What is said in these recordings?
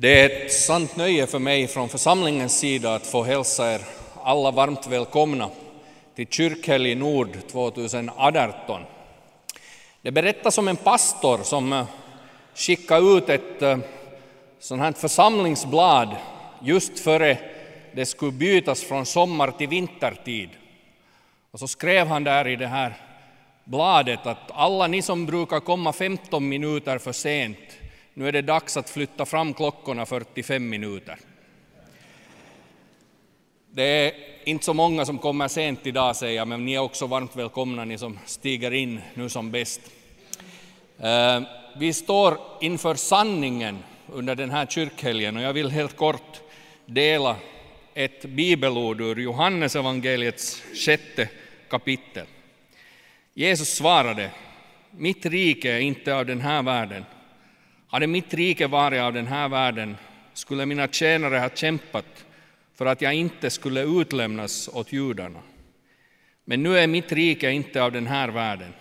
Det är ett sant nöje för mig från församlingens sida att få hälsa er alla varmt välkomna till Kyrkhelg Nord 2018. Det berättas om en pastor som eh, skickade ut ett eh, sånt här församlingsblad just före det skulle bytas från sommar till vintertid. Och så skrev han där i det här bladet att alla ni som brukar komma 15 minuter för sent, nu är det dags att flytta fram klockorna 45 minuter. Det är inte så många som kommer sent idag säger jag, men ni är också varmt välkomna ni som stiger in nu som bäst. Eh, vi står inför sanningen under den här kyrkhelgen och jag vill helt kort dela ett bibelord ur Johannes evangeliets sjätte kapitel. Jesus svarade, mitt rike är inte av den här världen. Hade mitt rike varit av den här världen skulle mina tjänare ha kämpat för att jag inte skulle utlämnas åt judarna. Men nu är mitt rike inte av den här världen.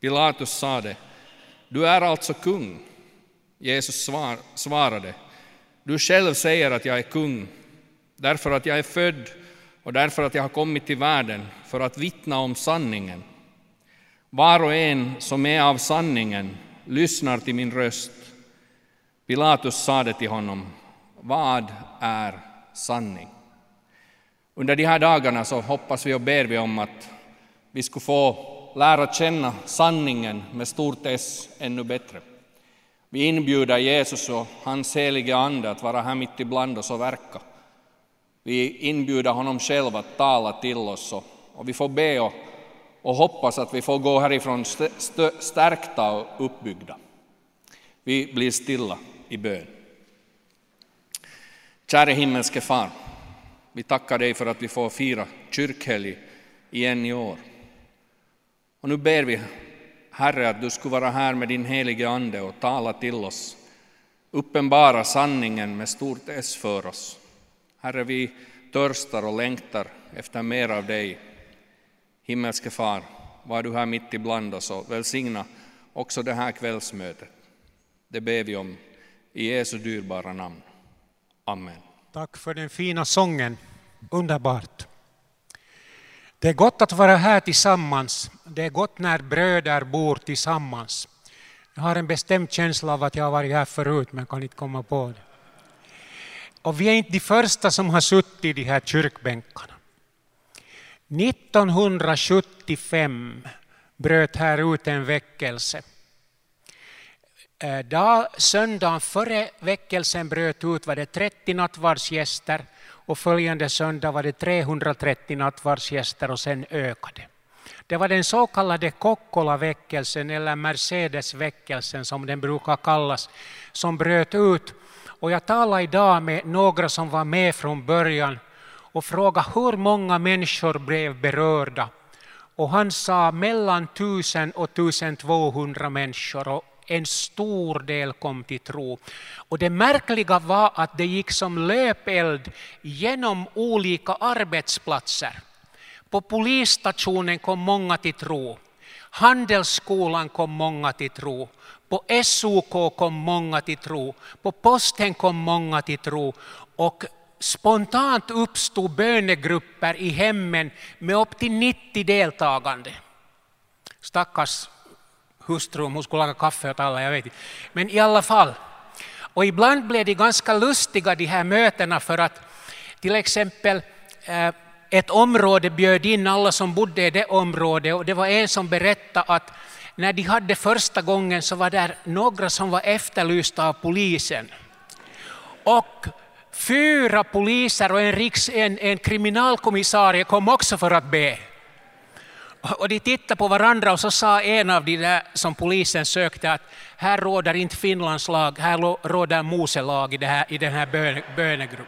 Pilatus sade, du är alltså kung. Jesus svar, svarade, du själv säger att jag är kung, därför att jag är född och därför att jag har kommit till världen för att vittna om sanningen. Var och en som är av sanningen lyssnar till min röst. Pilatus sade till honom, vad är sanning? Under de här dagarna så hoppas vi och ber vi om att vi skulle få lära känna sanningen med stort S ännu bättre. Vi inbjuder Jesus och hans heliga Ande att vara här mitt ibland oss och verka. Vi inbjuder honom själv att tala till oss och, och vi får be och, och hoppas att vi får gå härifrån stärkta och uppbyggda. Vi blir stilla i bön. Käre himmelske far, vi tackar dig för att vi får fira kyrkhelg igen i år. Och nu ber vi, Herre, att du skulle vara här med din helige Ande och tala till oss, uppenbara sanningen med stort S för oss. Herre, vi törstar och längtar efter mer av dig. Himmelske Far, var du här mitt ibland oss och välsigna också det här kvällsmötet. Det ber vi om i Jesu dyrbara namn. Amen. Tack för den fina sången. Underbart. Det är gott att vara här tillsammans. Det är gott när bröder bor tillsammans. Jag har en bestämd känsla av att jag har varit här förut men kan inte komma på det. Och vi är inte de första som har suttit i de här kyrkbänkarna. 1975 bröt här ut en väckelse. Eh, dag, söndagen före väckelsen bröt ut var det 30 nattvardsgäster och följande söndag var det 330 nattvardsgäster och sen ökade. Det var den så kallade Kokkola-väckelsen eller Mercedes-väckelsen som den brukar kallas som bröt ut. Och jag talar idag med några som var med från början och frågade hur många människor blev berörda. Och han sa mellan 1000 och 1200 människor och en stor del kom till tro. Och det märkliga var att det gick som löpeld genom olika arbetsplatser. På polisstationen kom många till tro. Handelsskolan kom många till tro. På SOK kom många till tro. På posten kom många till tro. Och spontant uppstod bönegrupper i hemmen med upp till 90 deltagande. Stackars hustru hon skulle laga kaffe åt alla, jag vet inte. Men i alla fall. Och ibland blev de ganska lustiga de här mötena för att till exempel eh, ett område bjöd in alla som bodde i det området och det var en som berättade att när de hade första gången så var det några som var efterlysta av polisen. Och fyra poliser och en, riks, en, en kriminalkommissarie kom också för att be. Och de tittade på varandra och så sa en av de där som polisen sökte att här råder inte Finlands lag, här råder Moselag i, det här, i den här böne, bönegruppen.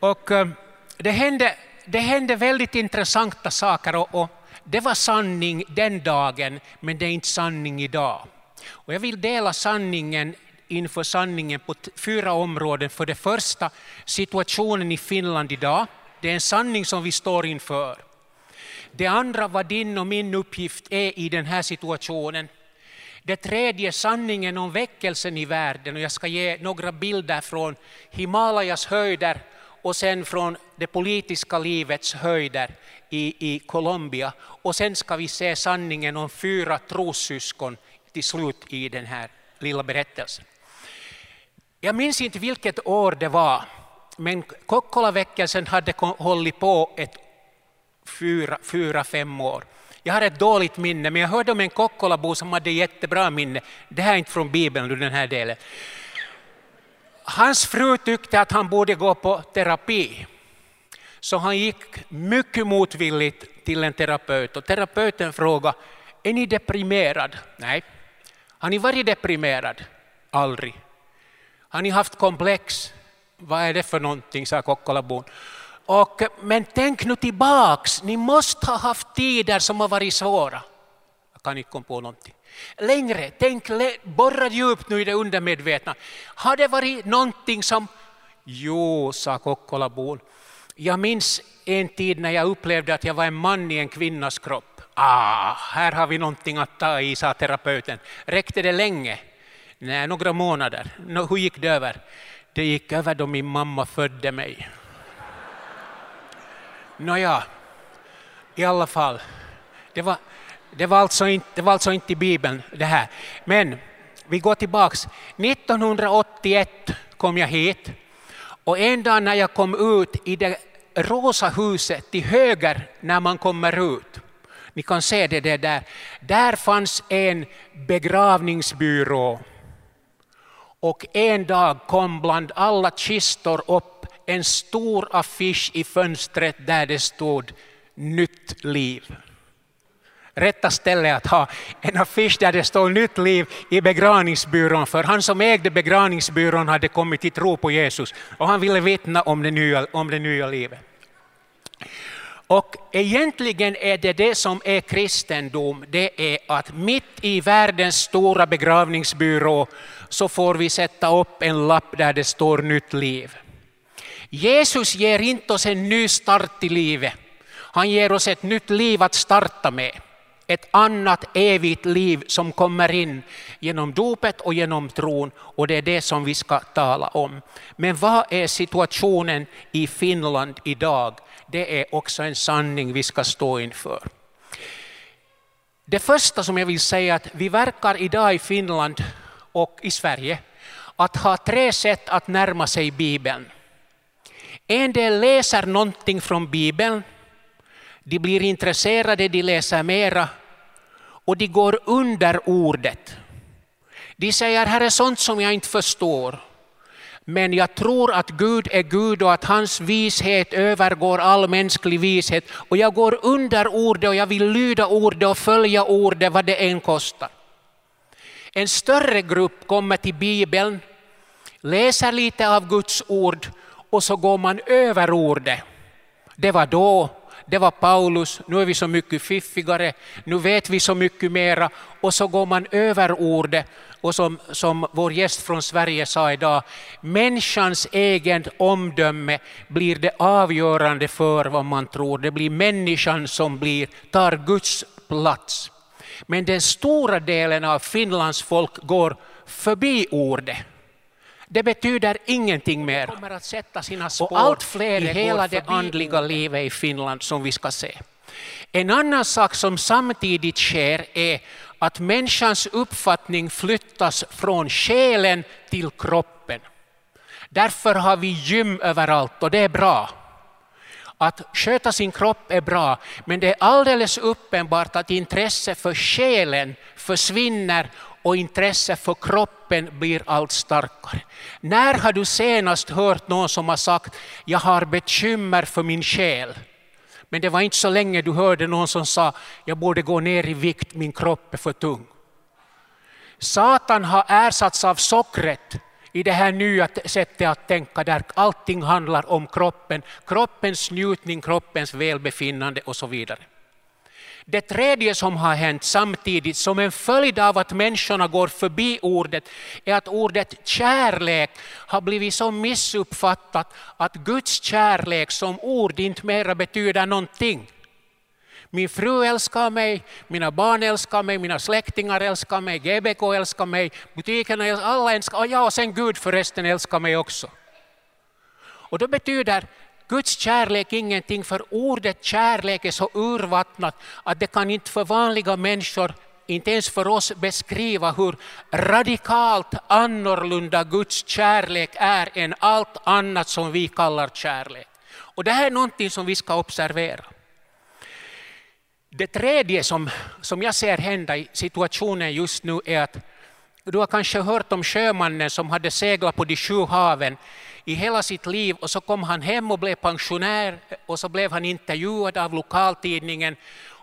Och eh, det hände, det hände väldigt intressanta saker och, och det var sanning den dagen, men det är inte sanning idag. Och jag vill dela sanningen inför sanningen på fyra områden. För det första, situationen i Finland idag. Det är en sanning som vi står inför. Det andra, vad din och min uppgift är i den här situationen. Det tredje, sanningen om väckelsen i världen. Och jag ska ge några bilder från Himalayas höjder och sen från det politiska livets höjder i, i Colombia. Och sen ska vi se sanningen om fyra trossyskon till slut i den här lilla berättelsen. Jag minns inte vilket år det var, men Kokkolaväckelsen hade hållit på ett fyra, fyra, fem år. Jag har ett dåligt minne, men jag hörde om en Kokkolabo som hade jättebra minne. Det här är inte från Bibeln, den här delen. Hans fru tyckte att han borde gå på terapi. Så han gick mycket motvilligt till en terapeut och terapeuten frågade, är ni deprimerad? Nej. Har ni varit deprimerad? Aldrig. Har ni haft komplex? Vad är det för någonting, sa Kokkolabon. Och, men tänk nu tillbaks, ni måste ha haft tider som har varit svåra. Jag kan inte komma på någonting. Längre, tänk, borra djupt nu i det undermedvetna. Har det varit någonting som... Jo, sa Kokkolabon. Jag minns en tid när jag upplevde att jag var en man i en kvinnas kropp. Ah, här har vi någonting att ta i, sa terapeuten. Räckte det länge? Nej, några månader. Hur gick det över? Det gick över då min mamma födde mig. Nåja, i alla fall. Det var, det var, alltså inte, det var alltså inte i Bibeln det här. Men vi går tillbaks. 1981 kom jag hit och en dag när jag kom ut i det rosa huset till höger när man kommer ut, ni kan se det där, där fanns en begravningsbyrå. Och en dag kom bland alla kistor upp en stor affisch i fönstret där det stod Nytt liv. Rätta stället att ha en affisch där det står Nytt liv i begravningsbyrån, för han som ägde begravningsbyrån hade kommit till tro på Jesus och han ville vittna om det nya, om det nya livet. Och egentligen är det det som är kristendom, det är att mitt i världens stora begravningsbyrå så får vi sätta upp en lapp där det står nytt liv. Jesus ger inte oss en ny start i livet. Han ger oss ett nytt liv att starta med. Ett annat evigt liv som kommer in genom dopet och genom tron och det är det som vi ska tala om. Men vad är situationen i Finland idag? Det är också en sanning vi ska stå inför. Det första som jag vill säga är att vi verkar idag i Finland och i Sverige att ha tre sätt att närma sig Bibeln. En del läser någonting från Bibeln, de blir intresserade, de läser mera och de går under ordet. De säger, här är sånt som jag inte förstår. Men jag tror att Gud är Gud och att hans vishet övergår all mänsklig vishet. Och jag går under ordet och jag vill lyda ordet och följa ordet vad det än kostar. En större grupp kommer till Bibeln, läser lite av Guds ord och så går man över ordet. Det var då, det var Paulus, nu är vi så mycket fiffigare, nu vet vi så mycket mera och så går man över ordet och som, som vår gäst från Sverige sa idag, människans egen omdöme blir det avgörande för vad man tror. Det blir människan som blir, tar Guds plats. Men den stora delen av Finlands folk går förbi ordet. Det betyder ingenting mer. kommer att sätta sina spår och allt fler i hela det andliga livet i Finland som vi ska se. En annan sak som samtidigt sker är att människans uppfattning flyttas från själen till kroppen. Därför har vi gym överallt och det är bra. Att sköta sin kropp är bra, men det är alldeles uppenbart att intresse för själen försvinner och intresse för kroppen blir allt starkare. När har du senast hört någon som har sagt, jag har bekymmer för min själ? Men det var inte så länge du hörde någon som sa, jag borde gå ner i vikt, min kropp är för tung. Satan har ersatts av sockret i det här nya sättet att tänka där allting handlar om kroppen, kroppens njutning, kroppens välbefinnande och så vidare. Det tredje som har hänt samtidigt som en följd av att människorna går förbi ordet är att ordet kärlek har blivit så missuppfattat att Guds kärlek som ord inte mera betyder någonting. Min fru älskar mig, mina barn älskar mig, mina släktingar älskar mig, GBK älskar mig, butikerna älskar alla älskar, ja och sen Gud förresten älskar mig också. Och då betyder Guds kärlek ingenting, för ordet kärlek är så urvattnat att det kan inte för vanliga människor, inte ens för oss, beskriva hur radikalt annorlunda Guds kärlek är än allt annat som vi kallar kärlek. Och det här är någonting som vi ska observera. Det tredje som, som jag ser hända i situationen just nu är att du har kanske hört om sjömannen som hade seglat på de sju haven i hela sitt liv och så kom han hem och blev pensionär och så blev han intervjuad av lokaltidningen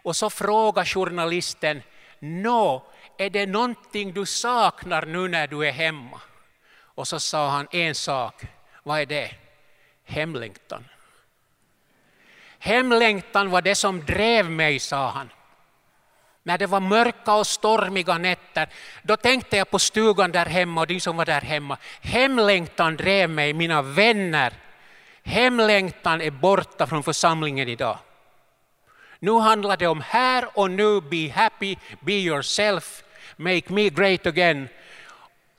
och så frågade journalisten Nå, är det någonting du saknar nu när du är hemma? Och så sa han en sak, vad är det? Hemlängtan. Hemlängtan var det som drev mig, sa han. När det var mörka och stormiga nätter, då tänkte jag på stugan där hemma och de som var där hemma. Hemlängtan drev mig, mina vänner. Hemlängtan är borta från församlingen idag. Nu handlar det om här och nu, be happy, be yourself, make me great again.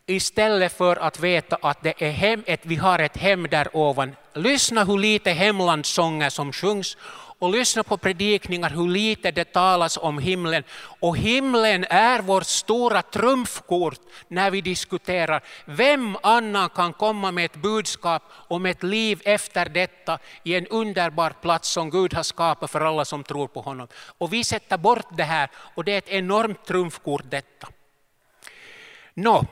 Istället för att veta att det är hem, ett, vi har ett hem där ovan. Lyssna hur lite hemlandssånger som sjungs och lyssna på predikningar hur lite det talas om himlen. Och himlen är vårt stora trumfkort när vi diskuterar. Vem annan kan komma med ett budskap om ett liv efter detta i en underbar plats som Gud har skapat för alla som tror på honom. Och vi sätter bort det här och det är ett enormt trumfkort detta. Nå,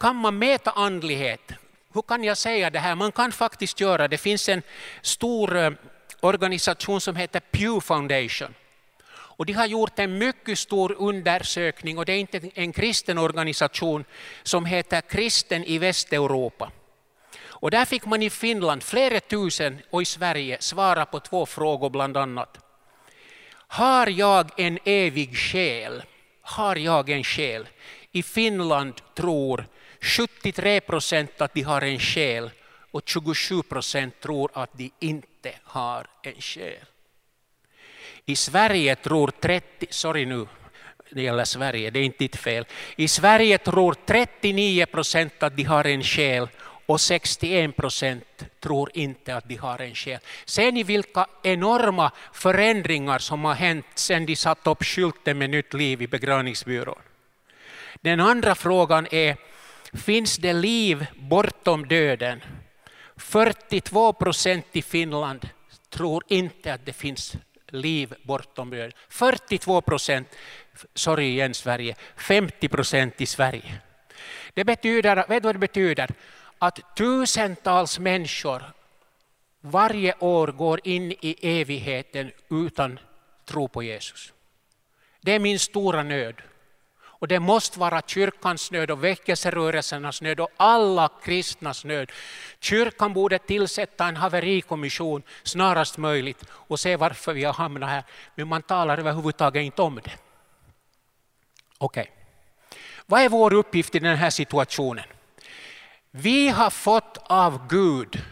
kan man mäta andlighet? Hur kan jag säga det här? Man kan faktiskt göra det. Det finns en stor eh, organisation som heter Pew Foundation. Och de har gjort en mycket stor undersökning och det är inte en kristen organisation som heter Kristen i Västeuropa. Och där fick man i Finland flera tusen och i Sverige svara på två frågor bland annat. Har jag en evig själ? Har jag en själ? I Finland tror 73 procent att de har en själ och 27 procent tror att de inte har en själ. I Sverige tror 30, sorry nu, det gäller Sverige, det är inte ditt fel. I Sverige tror 39 procent att de har en själ och 61 procent tror inte att de har en själ. Ser ni vilka enorma förändringar som har hänt sedan de satte upp skylten med nytt liv i begravningsbyrån? Den andra frågan är, finns det liv bortom döden? 42 procent i Finland tror inte att det finns liv bortom döden. 42 procent, sorry igen Sverige, 50 procent i Sverige. Det betyder, vet du vad det betyder? Att tusentals människor varje år går in i evigheten utan tro på Jesus. Det är min stora nöd. Och det måste vara kyrkans nöd och väckelserörelsernas nöd och alla kristnas nöd. Kyrkan borde tillsätta en haverikommission snarast möjligt och se varför vi har hamnat här. Men man talar överhuvudtaget inte om det. Okej. Okay. Vad är vår uppgift i den här situationen? Vi har fått av Gud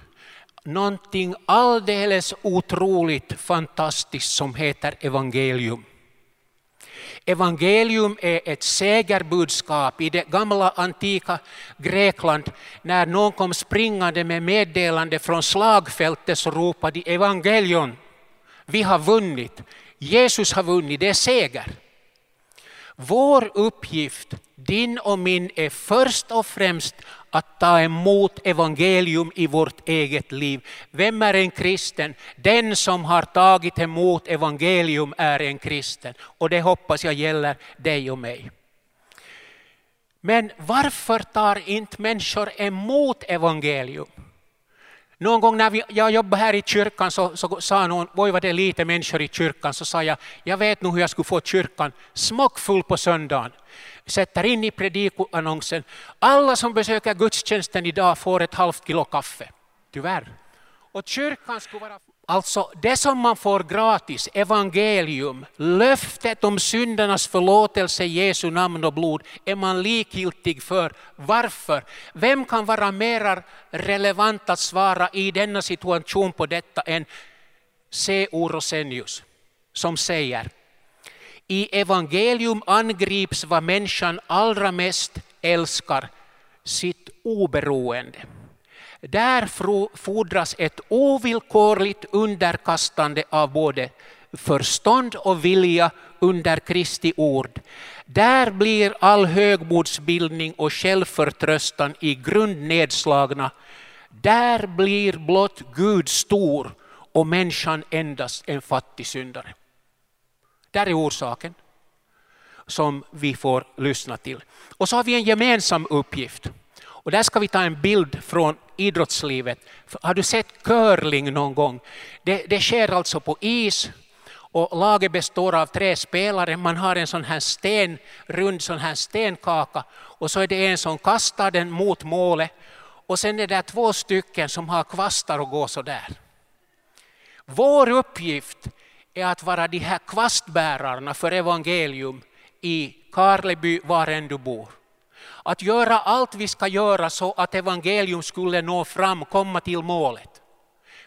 någonting alldeles otroligt fantastiskt som heter evangelium. Evangelium är ett segerbudskap i det gamla antika Grekland. När någon kom springande med meddelande från slagfältet så ropade de evangelion. Vi har vunnit. Jesus har vunnit, det är seger. Vår uppgift, din och min, är först och främst att ta emot evangelium i vårt eget liv. Vem är en kristen? Den som har tagit emot evangelium är en kristen. Och det hoppas jag gäller dig och mig. Men varför tar inte människor emot evangelium? Någon gång när jag jobbade här i kyrkan så, så sa någon, oj vad det är lite människor i kyrkan, så sa jag, jag vet nog hur jag skulle få kyrkan smockfull på söndagen. Sätter in i predikoannonsen, alla som besöker gudstjänsten idag får ett halvt kilo kaffe. Tyvärr. Och kyrkan skulle vara Alltså det som man får gratis, evangelium, löftet om syndernas förlåtelse i Jesu namn och blod, är man likgiltig för. Varför? Vem kan vara mer relevant att svara i denna situation på detta än C. Rosenius som säger i evangelium angrips vad människan allra mest älskar, sitt oberoende. Där fordras ett ovillkorligt underkastande av både förstånd och vilja under Kristi ord. Där blir all högmodsbildning och självförtröstan i grund nedslagna. Där blir blott Gud stor och människan endast en fattig syndare. Där är orsaken som vi får lyssna till. Och så har vi en gemensam uppgift. Och där ska vi ta en bild från idrottslivet. Har du sett curling någon gång? Det, det sker alltså på is och laget består av tre spelare. Man har en sån här sten, rund sån här stenkaka och så är det en som kastar den mot målet och sen är det två stycken som har kvastar och går så där. Vår uppgift är att vara de här kvastbärarna för evangelium i Karleby, var än du bor. Att göra allt vi ska göra så att evangelium skulle nå fram, komma till målet.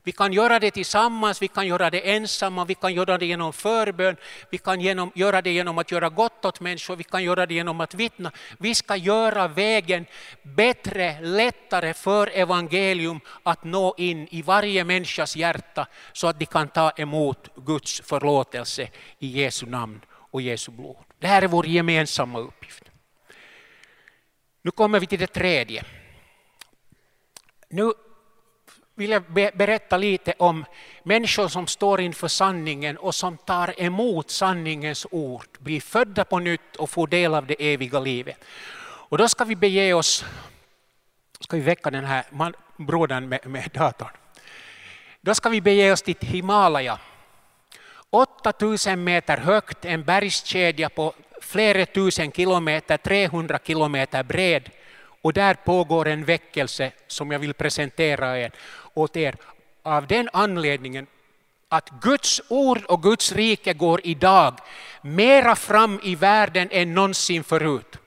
Vi kan göra det tillsammans, vi kan göra det ensamma, vi kan göra det genom förbön, vi kan genom, göra det genom att göra gott åt människor, vi kan göra det genom att vittna. Vi ska göra vägen bättre, lättare för evangelium att nå in i varje människas hjärta så att de kan ta emot Guds förlåtelse i Jesu namn och Jesu blod. Det här är vår gemensamma uppgift. Nu kommer vi till det tredje. Nu vill jag berätta lite om människor som står inför sanningen och som tar emot sanningens ord, blir födda på nytt och får del av det eviga livet. Och då ska vi bege oss, ska vi väcka den här man, brodern med, med datorn. Då ska vi bege oss till Himalaya. 8000 meter högt, en bergskedja på flera tusen kilometer, 300 kilometer bred. Och där pågår en väckelse som jag vill presentera er åt er av den anledningen att Guds ord och Guds rike går idag mera fram i världen än någonsin förut.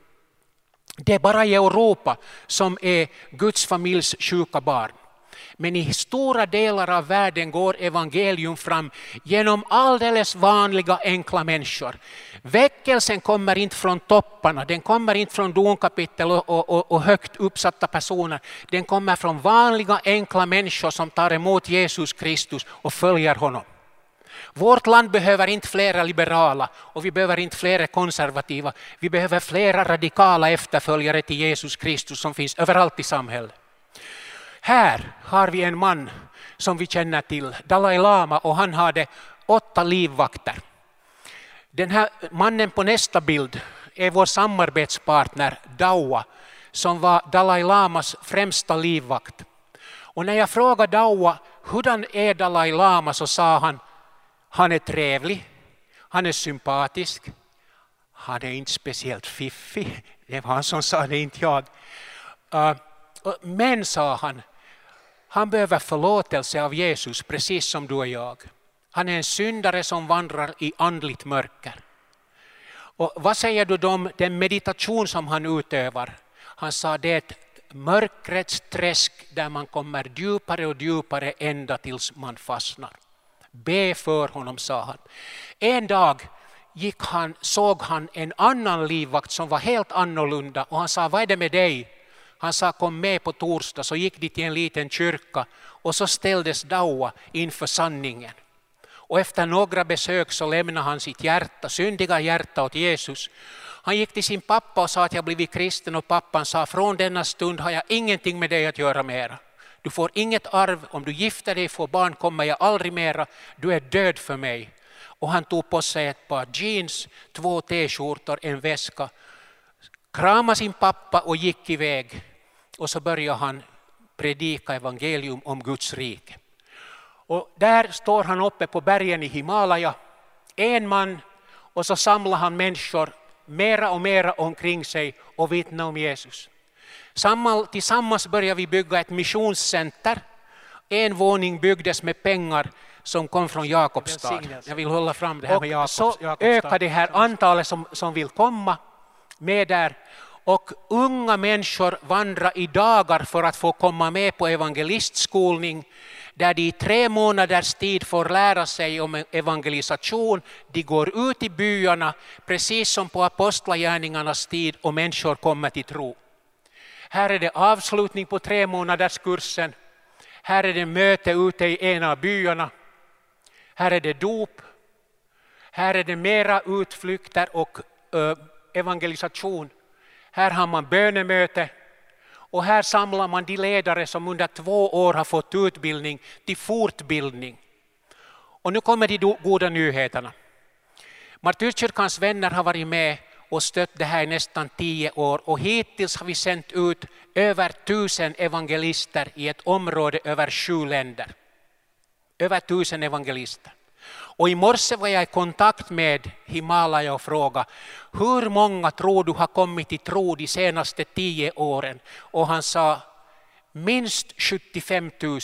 Det är bara i Europa som är Guds familjs sjuka barn. Men i stora delar av världen går evangelium fram genom alldeles vanliga enkla människor. Väckelsen kommer inte från topparna, den kommer inte från domkapitel och, och, och, högt uppsatta personer. Den kommer från vanliga enkla människor som tar emot Jesus Kristus och följer honom. Vårt land behöver inte flera liberala och vi behöver inte flera konservativa. Vi behöver flera radikala efterföljare till Jesus Kristus som finns överallt i samhället. Här har vi en man som vi känner till, Dalai Lama, och han hade åtta livvakter. Den här mannen på nästa bild är vår samarbetspartner Dawa som var Dalai Lamas främsta livvakt. Och när jag frågade Dawa hurdan är Dalai Lama så sa han han är trevlig, han är sympatisk, han är inte speciellt fiffig. Det var han som sa det, inte jag. Äh, men, sa han, han behöver förlåtelse av Jesus precis som du och jag. Han är en syndare som vandrar i andligt mörker. Och vad säger du om den meditation som han utövar? Han sa det är ett mörkrets träsk där man kommer djupare och djupare ända tills man fastnar. Be för honom, sa han. En dag gick han, såg han en annan livvakt som var helt annorlunda och han sa, vad är det med dig? Han sa kom med på torsdag, så gick de till en liten kyrka och så ställdes Daua inför sanningen. Och efter några besök så lämnade han sitt hjärta, syndiga hjärta åt Jesus. Han gick till sin pappa och sa att jag blivit kristen och pappan sa från denna stund har jag ingenting med dig att göra mera. Du får inget arv, om du gifter dig får barn kommer jag aldrig mera, du är död för mig. Och han tog på sig ett par jeans, två t-skjortor, en väska, kramade sin pappa och gick iväg. Och så börjar han predika evangelium om Guds rike. Och där står han uppe på bergen i Himalaya, en man, och så samlar han människor mera och mera omkring sig och vittnar om Jesus. Tillsammans börjar vi bygga ett missionscenter. En våning byggdes med pengar som kom från Jakobstad. Jag vill hålla fram det här med Jakobs, Så ökar det här antalet som, som vill komma med där och unga människor vandrar i dagar för att få komma med på evangelistskolning. där de i tre månaders tid får lära sig om evangelisation. De går ut i byarna, precis som på apostlagärningarnas tid, och människor kommer till tro. Här är det avslutning på tre månaders kursen. Här är det möte ute i en av byarna. Här är det dop. Här är det mera utflykter och evangelisation. Här har man bönemöte. Och här samlar man de ledare som under två år har fått utbildning till fortbildning. Och nu kommer de goda nyheterna. Martyrkyrkans vänner har varit med och stött det här i nästan tio år och hittills har vi sänt ut över tusen evangelister i ett område över sju länder. Över tusen evangelister. Och i morse var jag i kontakt med Himalaya och frågade hur många tror du har kommit till tro de senaste tio åren? Och han sa minst 75 000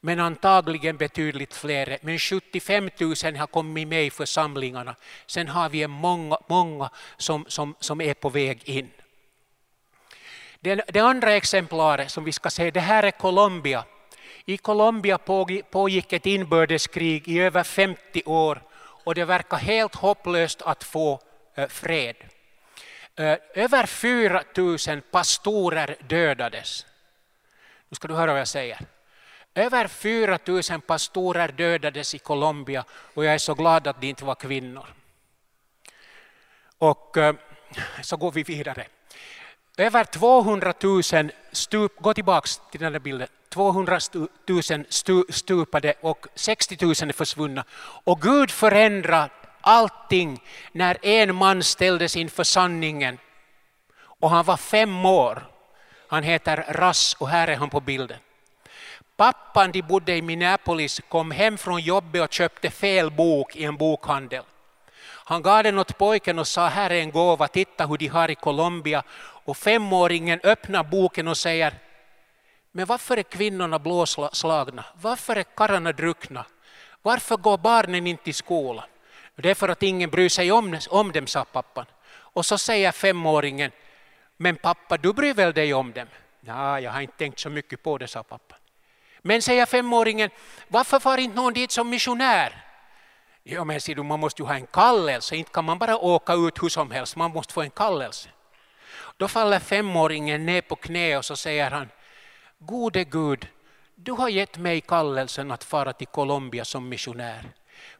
men antagligen betydligt fler. Men 75 000 har kommit med i församlingarna. Sen har vi många, många som, som, som är på väg in. Det, det andra exemplaret som vi ska se, det här är Colombia. I Colombia pågick ett inbördeskrig i över 50 år och det verkar helt hopplöst att få eh, fred. Eh, över 4 000 pastorer dödades. Nu ska du höra vad jag säger. Över 4 000 pastorer dödades i Colombia och jag är så glad att det inte var kvinnor. Och eh, så går vi vidare. Över 200 000 stup, gå tillbaka till den där bilden, 200 000 stupade och 60 000 är försvunna. Och Gud förändrar allting när en man ställdes inför sanningen. Och han var fem år. Han heter Rass och här är han på bilden. Pappan, de bodde i Minneapolis, kom hem från jobbet och köpte fel bok i en bokhandel. Han gav den åt pojken och sa här är en gåva, titta hur de har i Colombia. Och femåringen öppnar boken och säger men varför är kvinnorna blåslagna? Varför är karlarna druckna? Varför går barnen inte i skolan? Det är för att ingen bryr sig om, om dem, sa pappan. Och så säger femåringen, men pappa du bryr väl dig om dem? Ja, jag har inte tänkt så mycket på det, sa pappan. Men säger femåringen, varför far inte någon dit som missionär? Ja, men ser du, man måste ju ha en kallelse, inte kan man bara åka ut hur som helst, man måste få en kallelse. Då faller femåringen ner på knä och så säger han, Gode Gud, du har gett mig kallelsen att fara till Colombia som missionär.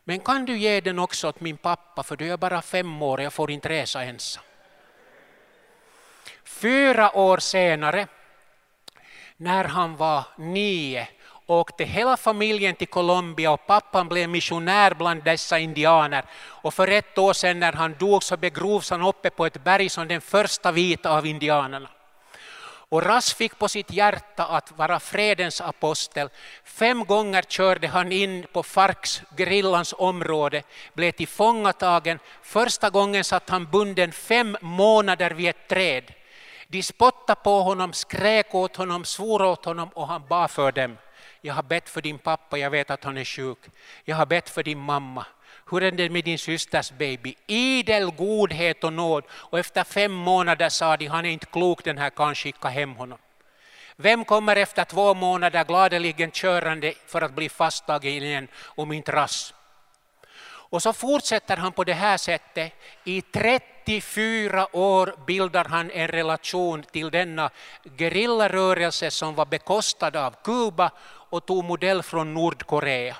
Men kan du ge den också åt min pappa, för du är bara fem år och jag får inte resa ensam. Fyra år senare, när han var nio, åkte hela familjen till Colombia och pappan blev missionär bland dessa indianer. Och för ett år sedan när han dog så begrovs han uppe på ett berg som den första vita av indianerna. Och Ras fick på sitt hjärta att vara fredens apostel. Fem gånger körde han in på Farks grillans område, blev tillfångatagen. Första gången satt han bunden fem månader vid ett träd. De spottade på honom, skrek åt honom, svor åt honom och han bad för dem. Jag har bett för din pappa, jag vet att han är sjuk. Jag har bett för din mamma. Hur är det med din systers baby? Idel godhet och nåd. Och efter fem månader sa de, han är inte klok den här, kan skicka hem honom. Vem kommer efter två månader gladeligen körande för att bli fasttagen igen om inte Rass? Och så fortsätter han på det här sättet. I 34 år bildar han en relation till denna gerillarörelse som var bekostad av Kuba och tog modell från Nordkorea.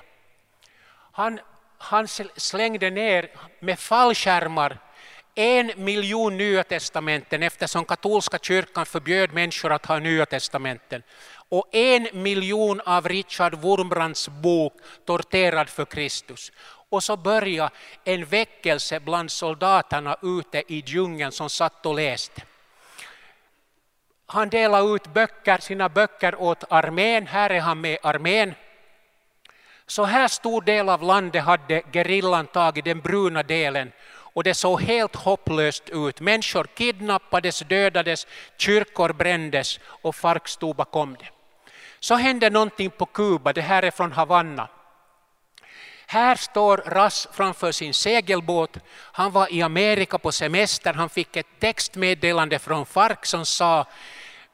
Han han slängde ner med fallskärmar en miljon nya testamenten eftersom katolska kyrkan förbjöd människor att ha nya testamenten. Och en miljon av Richard Wurmbrands bok Torterad för Kristus. Och så började en väckelse bland soldaterna ute i djungeln som satt och läste. Han delade ut böcker, sina böcker åt armén, här är han med armén så här stor del av landet hade gerillan tagit, den bruna delen, och det såg helt hopplöst ut. Människor kidnappades, dödades, kyrkor brändes och FARC stod bakom det. Så hände någonting på Kuba, det här är från Havanna. Här står Rass framför sin segelbåt. Han var i Amerika på semester, han fick ett textmeddelande från FARC som sa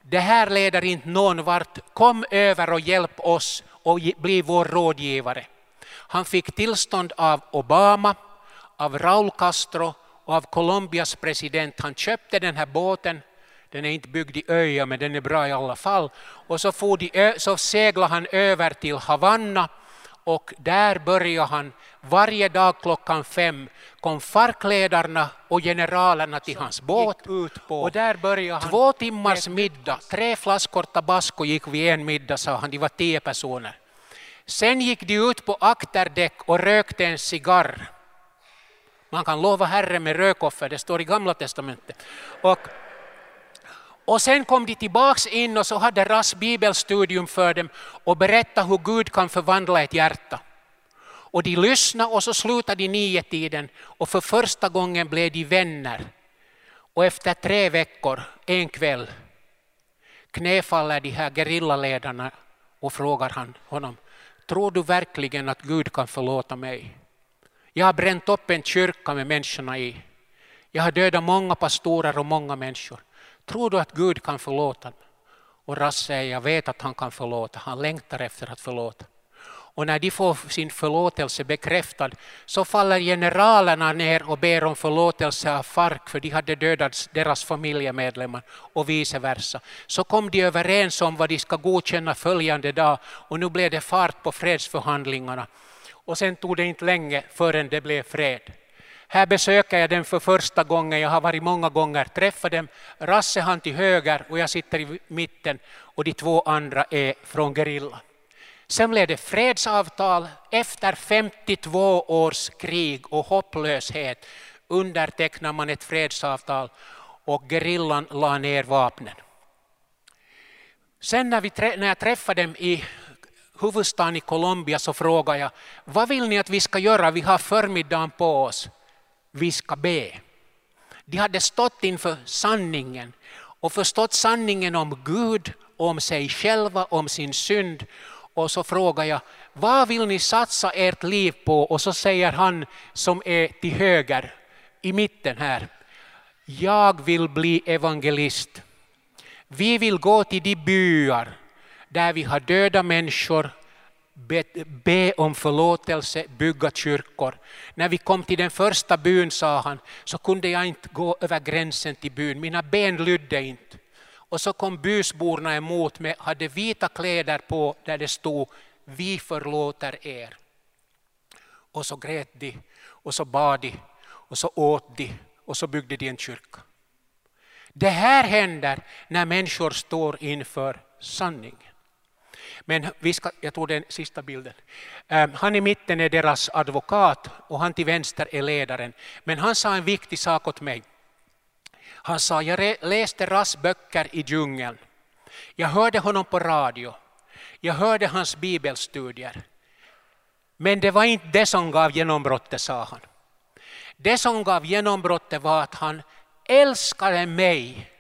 det här leder inte någon vart, kom över och hjälp oss och bli vår rådgivare. Han fick tillstånd av Obama, av Raúl Castro och av Colombias president. Han köpte den här båten, den är inte byggd i öja men den är bra i alla fall. Och så, de, så seglade han över till Havanna och där började han varje dag klockan fem kom farkledarna och generalerna till hans båt. Och där började han. Två timmars middag, tre flaskor tabasco gick vid en middag sa han, de var tio personer. Sen gick de ut på akterdäck och rökte en cigarr. Man kan lova Herren med rökoffer, det står i Gamla Testamentet. Och, och sen kom de tillbaks in och så hade Rass bibelstudium för dem och berättade hur Gud kan förvandla ett hjärta. Och de lyssnade och så slutade de nio tiden och för första gången blev de vänner. Och efter tre veckor, en kväll, knäfaller de här gerillaledarna och frågar han, honom, tror du verkligen att Gud kan förlåta mig? Jag har bränt upp en kyrka med människorna i. Jag har dödat många pastorer och många människor. Tror du att Gud kan förlåta? Och Rass säger, jag vet att han kan förlåta. Han längtar efter att förlåta. Och när de får sin förlåtelse bekräftad så faller generalerna ner och ber om förlåtelse av FARC för de hade dödat deras familjemedlemmar och vice versa. Så kom de överens om vad de ska godkänna följande dag och nu blev det fart på fredsförhandlingarna. Och sen tog det inte länge förrän det blev fred. Här besöker jag dem för första gången, jag har varit många gånger, träffat dem. Rasse han till höger och jag sitter i mitten och de två andra är från gerillan. Sen blev det fredsavtal efter 52 års krig och hopplöshet undertecknar man ett fredsavtal och gerillan la ner vapnen. Sen när, vi, när jag träffade dem i huvudstaden i Colombia så frågade jag vad vill ni att vi ska göra? Vi har förmiddagen på oss. Vi ska be. De hade stått inför sanningen och förstått sanningen om Gud, om sig själva, om sin synd och så frågar jag, vad vill ni satsa ert liv på? Och så säger han som är till höger, i mitten här, jag vill bli evangelist. Vi vill gå till de byar där vi har döda människor, be, be om förlåtelse, bygga kyrkor. När vi kom till den första byn, sa han, så kunde jag inte gå över gränsen till byn, mina ben lydde inte. Och så kom bysborna emot mig, hade vita kläder på där det stod Vi förlåter er. Och så grät de, och så bad de, och så åt de, och så byggde de en kyrka. Det här händer när människor står inför sanningen. Men vi ska, jag tog den sista bilden. Ehm, han i mitten är deras advokat och han till vänster är ledaren. Men han sa en viktig sak åt mig. Han sa, jag läste Rass böcker i djungeln. Jag hörde honom på radio. Jag hörde hans bibelstudier. Men det var inte det som gav genombrottet, sa han. Det som gav genombrottet var att han älskade mig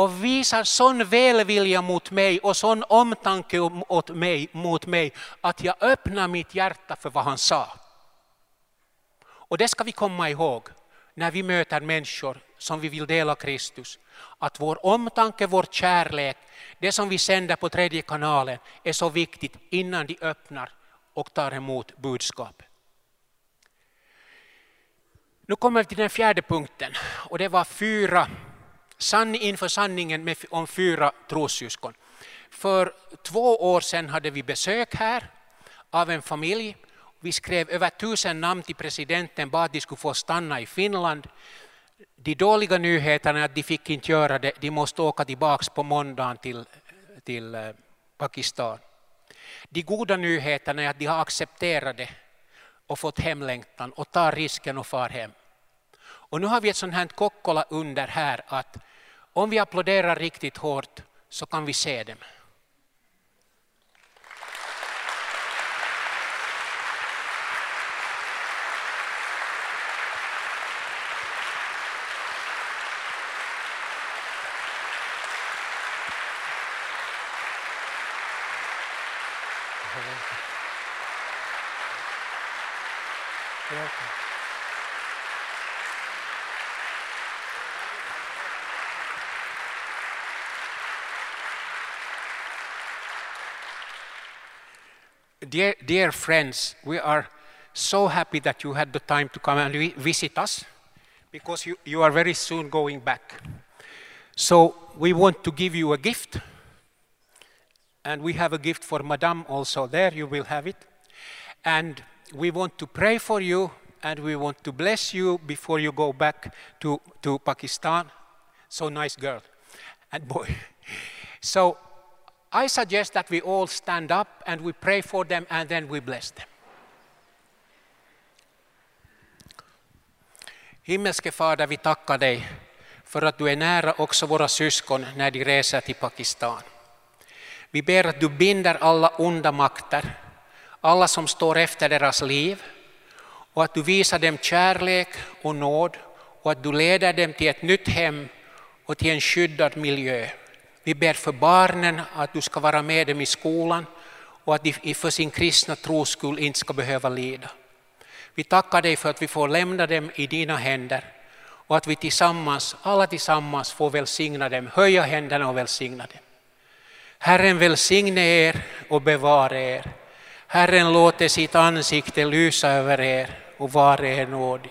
och visar sån välvilja mot mig och sån omtanke åt mig, mot mig att jag öppnar mitt hjärta för vad han sa. Och det ska vi komma ihåg när vi möter människor som vi vill dela Kristus. Att vår omtanke, vår kärlek, det som vi sänder på tredje kanalen är så viktigt innan de öppnar och tar emot budskapet. Nu kommer vi till den fjärde punkten och det var fyra, sann inför sanningen med, om fyra trossyskon. För två år sedan hade vi besök här av en familj. Vi skrev över tusen namn till presidenten bara att de skulle få stanna i Finland. De dåliga nyheterna är att de fick inte göra det, de måste åka tillbaka på måndagen till, till eh, Pakistan. De goda nyheterna är att de har accepterat det och fått hemlängtan och tar risken och far hem. Och nu har vi ett sånt här kokkola under här att om vi applåderar riktigt hårt så kan vi se dem. Dear, dear friends, we are so happy that you had the time to come and visit us because you, you are very soon going back. So we want to give you a gift. And we have a gift for Madame also there, you will have it. And we want to pray for you and we want to bless you before you go back to, to Pakistan. So nice girl and boy. So I suggest that we all stand up and we pray for them and then we bless them. Himmelske Fader, vi tackar dig för att du är nära också våra syskon när de reser till Pakistan. Vi ber att du binder alla onda makter, alla som står efter deras liv och att du visar dem kärlek och nåd och att du leder dem till ett nytt hem och till en skyddad miljö. Vi ber för barnen att du ska vara med dem i skolan och att de för sin kristna tros skull inte ska behöva lida. Vi tackar dig för att vi får lämna dem i dina händer och att vi tillsammans, alla tillsammans får välsigna dem, höja händerna och välsigna dem. Herren välsigne er och bevara er. Herren låter sitt ansikte lysa över er och vara er nådig.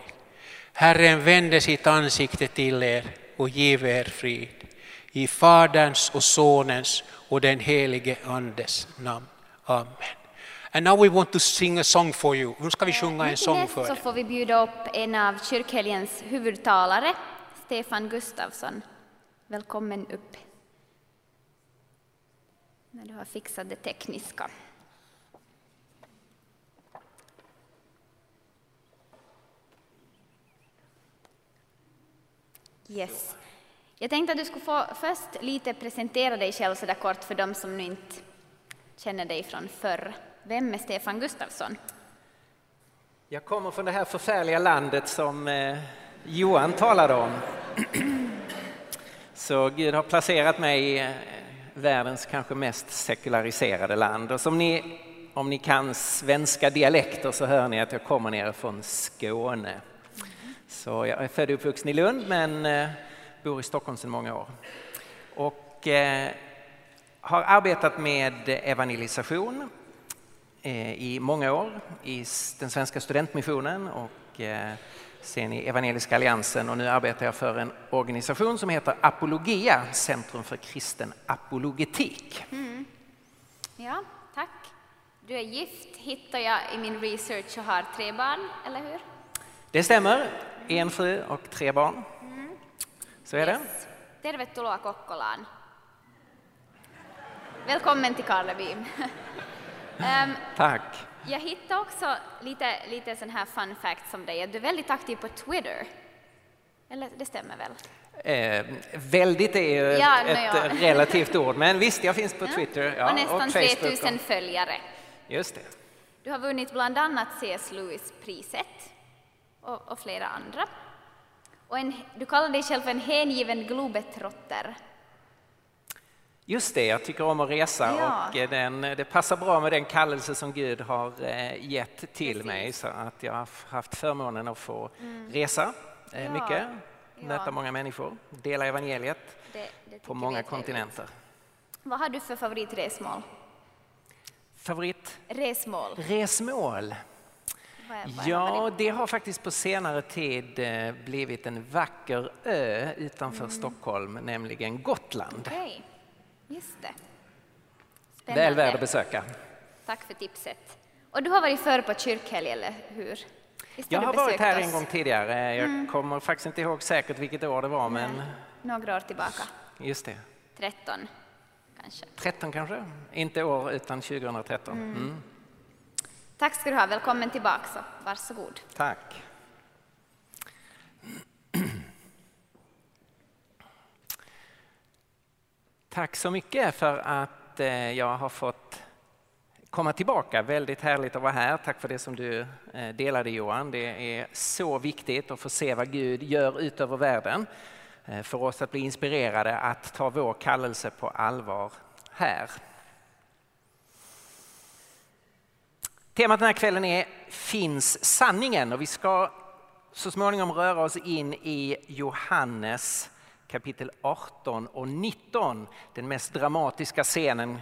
Herren vände sitt ansikte till er och giv er frid. I Faderns och Sonens och den helige Andes namn. Amen. And now we want to sing a song for you. Nu ska vi sjunga en sång för så er. får vi bjuda upp en av kyrkhelgens huvudtalare, Stefan Gustafsson. Välkommen upp. När du har fixat det tekniska. Yes. Jag tänkte att du skulle få först lite presentera dig själv så där kort för dem som nu inte känner dig från förr. Vem är Stefan Gustafsson? Jag kommer från det här förfärliga landet som eh, Johan talade om. Så Gud har placerat mig i eh, världens kanske mest sekulariserade land. Och som ni, om ni kan svenska dialekter så hör ni att jag kommer ner från Skåne. Så jag är född och uppvuxen i Lund men eh, bor i Stockholm sedan många år. Och eh, har arbetat med evangelisation eh, i många år i den svenska studentmissionen och eh, sen i Evangeliska alliansen och nu arbetar jag för en organisation som heter Apologia, Centrum för kristen apologetik. Ja, tack. Du är gift, hittar jag i min research och har tre barn, eller hur? Det stämmer, en fru och tre barn. Så är det. Yes. Tervetuloa Kokkolaan. Välkommen till Karleby. Ehm, Tack. jag hittade också lite, lite sån här fun facts om dig. Du är väldigt aktiv på Twitter. Eller det stämmer väl? Eh, väldigt är ju Ja, ett ja. relativt ord, men visst, jag finns på Twitter ja, och nästan Facebook. 3000 följare. Just det. Du har vunnit bland annat C.S. Lewis-priset och, och flera andra. Och en, du kallar dig själv en hängiven globetrotter. Just det, jag tycker om att resa Ja. och eh, den, det passar bra med den kallelse som Gud har eh, gett till Precis. mig så att jag har haft förmånen att få resa eh, Ja. mycket, Ja. möta många människor, dela evangeliet Det, det på många kontinenter. Vad har du för favoritresmål? Favorit Resmål? resmål? Vad är, vad är Ja, det har faktiskt på senare tid eh, blivit en vacker ö utanför Mm. Stockholm, nämligen Gotland. Okej, just det. Väl värd att besöka. Tack för tipset. Och du har varit förr på kyrkhelg, eller hur? Visst Jag har varit här oss? Mm. en gång tidigare. Jag kommer faktiskt inte ihåg säkert vilket år det var, men Några år tillbaka. just det. 13, kanske. 13 kanske? Inte år, utan 2013. Mm. Tack ska du ha. Välkommen tillbaka. Så. Varsågod. Tack. Tack så mycket för att eh, jag har fått komma tillbaka. Väldigt härligt att vara här. Tack för det som du eh, delade Johan. Det är så viktigt att få se vad Gud gör utöver världen. Eh, för oss att bli inspirerade att ta vår kallelse på allvar här. Temat den här kvällen är Finns sanningen? Och vi ska så småningom röra oss in i Johannes kapitel 18 och 19. Den mest dramatiska scenen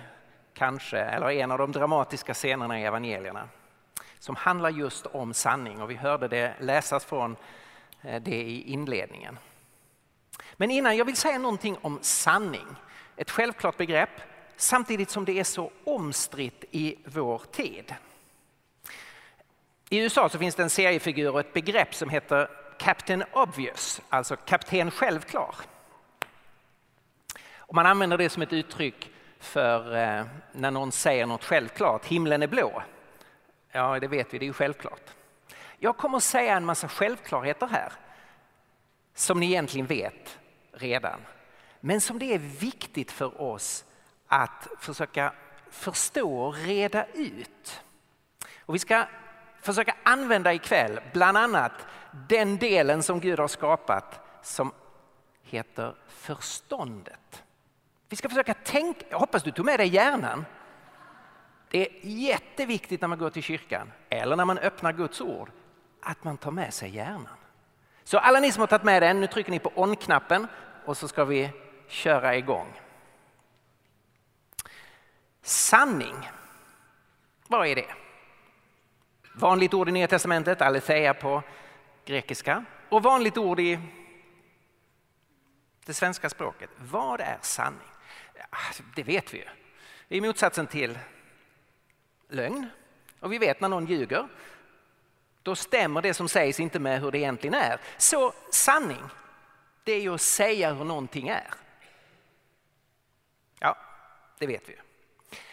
kanske, eller en av de dramatiska scenerna i evangelierna som handlar just om sanning och vi hörde det läsas från eh, det i inledningen. Men innan jag vill säga någonting om sanning, ett självklart begrepp samtidigt som det är så omstritt i vår tid. I USA så finns det en seriefigur och ett begrepp som heter Captain Obvious, alltså kapten självklar. Och man använder det som ett uttryck för eh, när någon säger något självklart, himlen är blå. Ja, det vet vi, det är ju självklart. Jag kommer att säga en massa självklarheter här som ni egentligen vet redan. Men som det är viktigt för oss att försöka förstå och reda ut. Och vi ska försöka använda ikväll bland annat den delen som Gud har skapat som heter förståndet. Vi ska försöka tänka, jag hoppas du tog med dig hjärnan. Det är jätteviktigt när man går till kyrkan eller när man öppnar Guds ord att man tar med sig hjärnan. Så alla ni som har tagit med den, nu trycker ni på on-knappen och så ska vi köra igång. Sanning, vad är det? Vanligt ord i Nya Testamentet, aletheia på grekiska och vanligt ord i det svenska språket. Vad är sanning? Det vet vi ju. Det är motsatsen till lögn. Och vi vet när någon ljuger, då stämmer det som sägs inte med hur det egentligen är. Så sanning, det är ju att säga hur någonting är. Ja, det vet vi.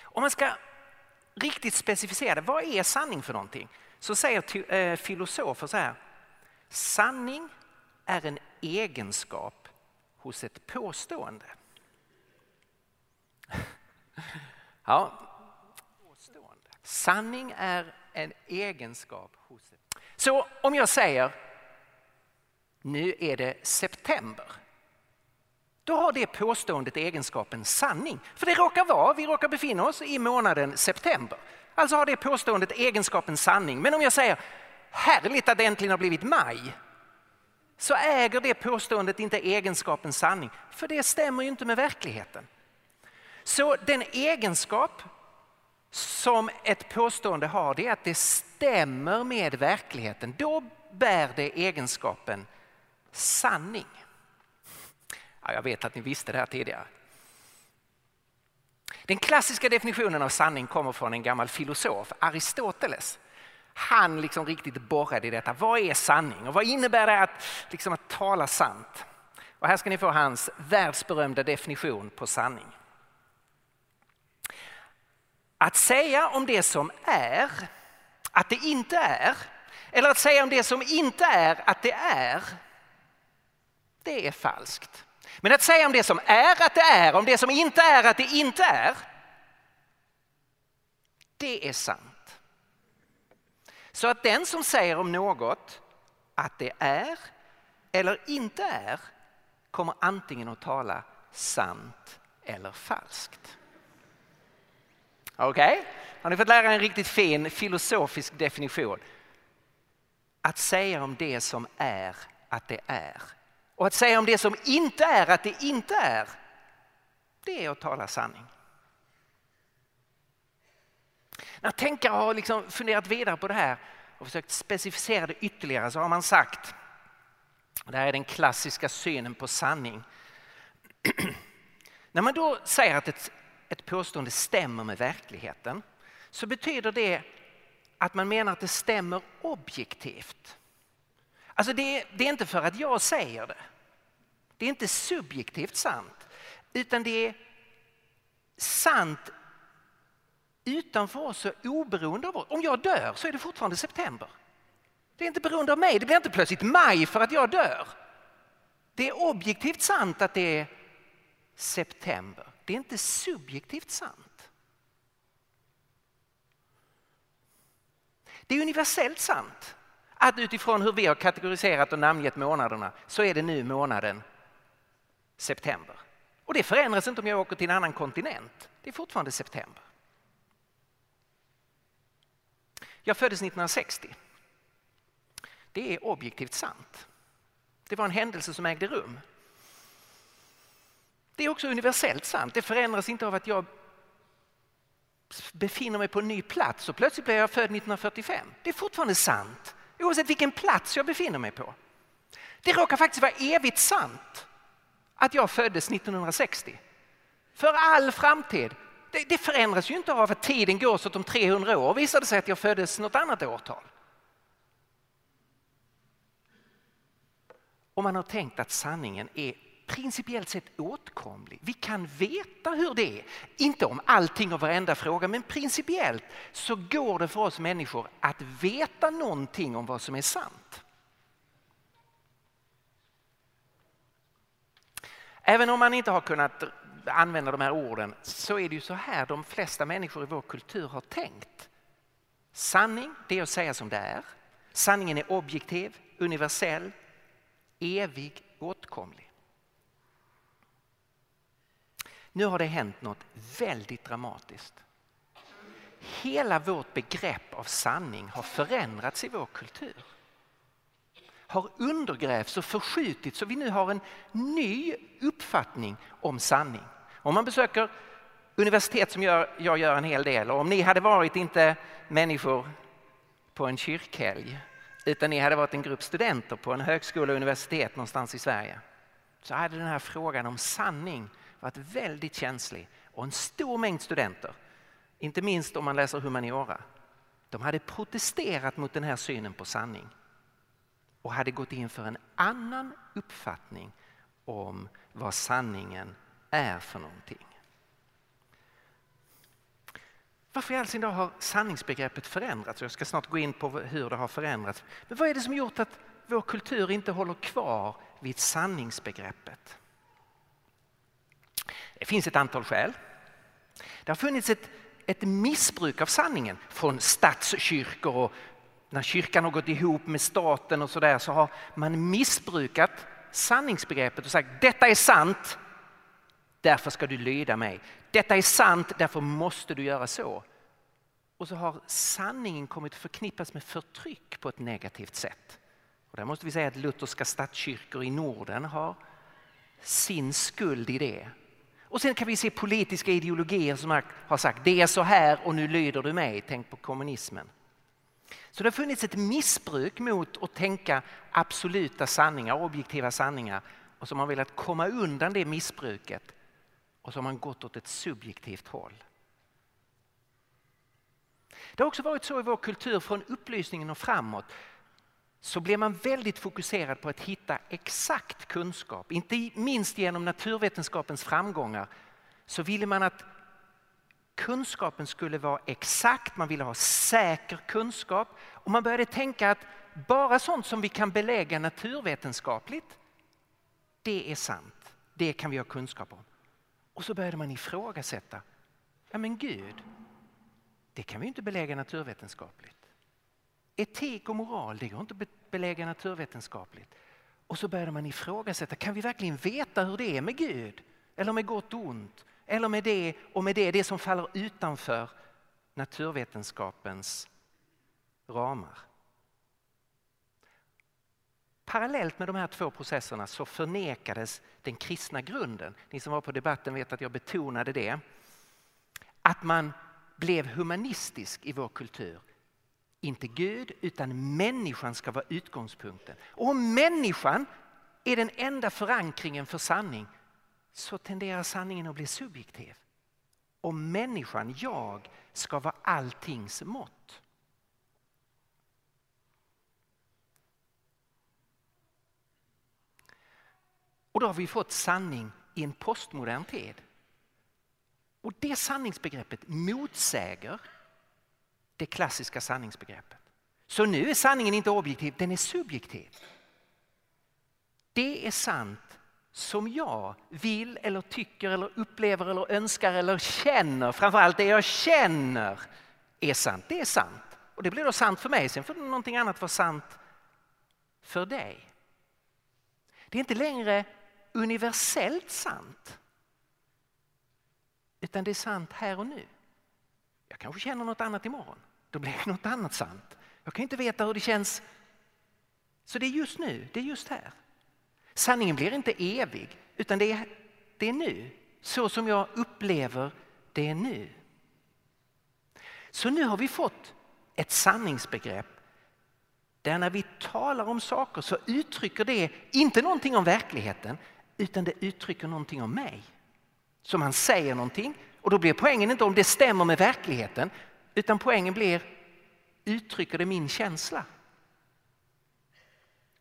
Om man ska riktigt specificerade, vad är sanning för någonting? Så säger eh, filosofer så här, sanning är en egenskap hos ett påstående. Ja, sanning är en egenskap hos ett... Så om jag säger nu är det september då har det påståendet egenskapen sanning. För det råkar vara, vi råkar befinna oss i månaden september. Alltså har det påståendet egenskapen sanning. Men om jag säger härligt att det äntligen har blivit maj så äger det påståendet inte egenskapen sanning, för det stämmer ju inte med verkligheten. Så den egenskap som ett påstående har det är att det stämmer med verkligheten. Då bär det egenskapen sanning. Ja, jag vet att ni visste det här tidigare. Den klassiska definitionen av sanning kommer från en gammal filosof, Aristoteles. Han liksom riktigt borrade i detta. Vad är sanning och vad innebär det att, liksom att tala sant? Och här ska ni få hans världsberömda definition på sanning. Att säga om det som är att det inte är, eller att säga om det som inte är att det är, det är falskt. Men att säga om det som är att det är, om det som inte är att det inte är, det är sant. Så att den som säger om något att det är eller inte är kommer antingen att tala sant eller falskt. Okej? Okay? Har ni fått lära en riktigt fin filosofisk definition? Att säga om det som är att det är och att säga om det som inte är att det inte är, det är att tala sanning. När tänkare har liksom funderat vidare på det här och försökt specificera det ytterligare så har man sagt, och det här är den klassiska synen på sanning. När man då säger att ett, ett påstående stämmer med verkligheten så betyder det att man menar att det stämmer objektivt. Alltså det, det är inte för att jag säger det. Det är inte subjektivt sant, utan det är sant utanför oss och oberoende av oss. Om jag dör så är det fortfarande september. Det är inte beroende av mig, det blir inte plötsligt maj för att jag dör. Det är objektivt sant att det är september. Det är inte subjektivt sant. Det är universellt sant att utifrån hur vi har kategoriserat och namngett månaderna så är det nu månaden september. Och det förändras inte om jag åker till en annan kontinent. Det är fortfarande september. Jag föddes 1960. Det är objektivt sant. Det var en händelse som ägde rum. Det är också universellt sant. Det förändras inte av att jag befinner mig på en ny plats och plötsligt blir jag född 1945. Det är fortfarande sant, oavsett vilken plats jag befinner mig på. Det råkar faktiskt vara evigt sant att jag föddes 1960. För all framtid. Det, det förändras ju inte av att tiden går så att om 300 år visar det sig att jag föddes något annat årtal. Och man har tänkt att sanningen är principiellt sett åtkomlig. Vi kan veta hur det är. Inte om allting och varenda fråga, men principiellt så går det för oss människor att veta någonting om vad som är sant. Även om man inte har kunnat använda de här orden så är det ju så här de flesta människor i vår kultur har tänkt. Sanning, det är att säga som det är. Sanningen är objektiv, universell, evig, åtkomlig. Nu har det hänt något väldigt dramatiskt. Hela vårt begrepp av sanning har förändrats i vår kultur. Har undergrävts och förskjutits så vi nu har en ny uppfattning om sanning. Om man besöker universitet som jag, jag gör en hel del och om ni hade varit inte människor på en kyrkhelg utan ni hade varit en grupp studenter på en högskola och universitet någonstans i Sverige så hade den här frågan om sanning varit väldigt känslig och en stor mängd studenter, inte minst om man läser humaniora, de hade protesterat mot den här synen på sanning och hade gått in för en annan uppfattning om vad sanningen är för någonting. Varför i all sin dag har sanningsbegreppet förändrats? Jag ska snart gå in på hur det har förändrats. Men vad är det som gjort att vår kultur inte håller kvar vid sanningsbegreppet? Det finns ett antal skäl. Det har funnits ett, ett missbruk av sanningen från statskyrkor och när kyrkan har gått ihop med staten och sådär så har man missbrukat sanningsbegreppet och sagt detta är sant, därför ska du lyda mig. Detta är sant, därför måste du göra så. Och så har sanningen kommit att förknippas med förtryck på ett negativt sätt. Och där måste vi säga att lutherska statskyrkor i Norden har sin skuld i det. Och sen kan vi se politiska ideologier som har sagt det är så här och nu lyder du mig. Tänk på kommunismen. Så det har funnits ett missbruk mot att tänka absoluta sanningar, objektiva sanningar. Och så har man velat komma undan det missbruket och så har man gått åt ett subjektivt håll. Det har också varit så i vår kultur från upplysningen och framåt så blir man väldigt fokuserad på att hitta exakt kunskap. Inte minst genom naturvetenskapens framgångar så ville man att kunskapen skulle vara exakt, man ville ha säker kunskap och man började tänka att bara sånt som vi kan belägga naturvetenskapligt, det är sant. Det kan vi ha kunskap om. Och så började man ifrågasätta, ja men Gud, det kan vi inte belägga naturvetenskapligt. Etik och moral, det går inte att belägga naturvetenskapligt. Och så började man ifrågasätta, kan vi verkligen veta hur det är med Gud? Eller med gott och ont? Eller med det och med det, det som faller utanför naturvetenskapens ramar. Parallellt med de här två processerna så förnekades den kristna grunden. Ni som var på debatten vet att jag betonade det. Att man blev humanistisk i vår kultur. Inte Gud utan människan ska vara utgångspunkten. Och om människan är den enda förankringen för sanning så tenderar sanningen att bli subjektiv. Om människan, jag, ska vara alltings mått. Och då har vi fått sanning i en postmodern tid. Och det sanningsbegreppet motsäger det klassiska sanningsbegreppet. Så nu är sanningen inte objektiv, den är subjektiv. Det är sant som jag vill eller tycker eller upplever eller önskar eller känner. Framförallt det jag känner är sant. Det är sant. Och det blir då sant för mig. Sen får någonting annat vara sant för dig. Det är inte längre universellt sant. Utan det är sant här och nu. Jag kanske känner något annat imorgon. Då blir det något annat sant. Jag kan inte veta hur det känns. Så det är just nu, det är just här. Sanningen blir inte evig, utan det är, det är nu. Så som jag upplever det är nu. Så nu har vi fått ett sanningsbegrepp där när vi talar om saker så uttrycker det inte någonting om verkligheten utan det uttrycker någonting om mig. Så man säger någonting och då blir poängen inte om det stämmer med verkligheten utan poängen blir uttrycker det min känsla?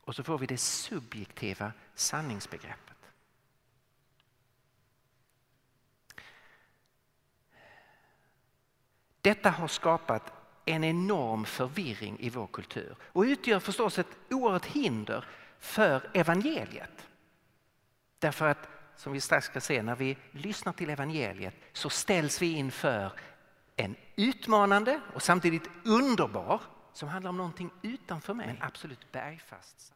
Och så får vi det subjektiva sanningsbegreppet. Detta har skapat en enorm förvirring i vår kultur och utgör förstås ett oerhört hinder för evangeliet. Därför att, som vi strax ska se, när vi lyssnar till evangeliet så ställs vi inför en utmanande och samtidigt underbar som handlar om någonting utanför mig, men absolut bergfast.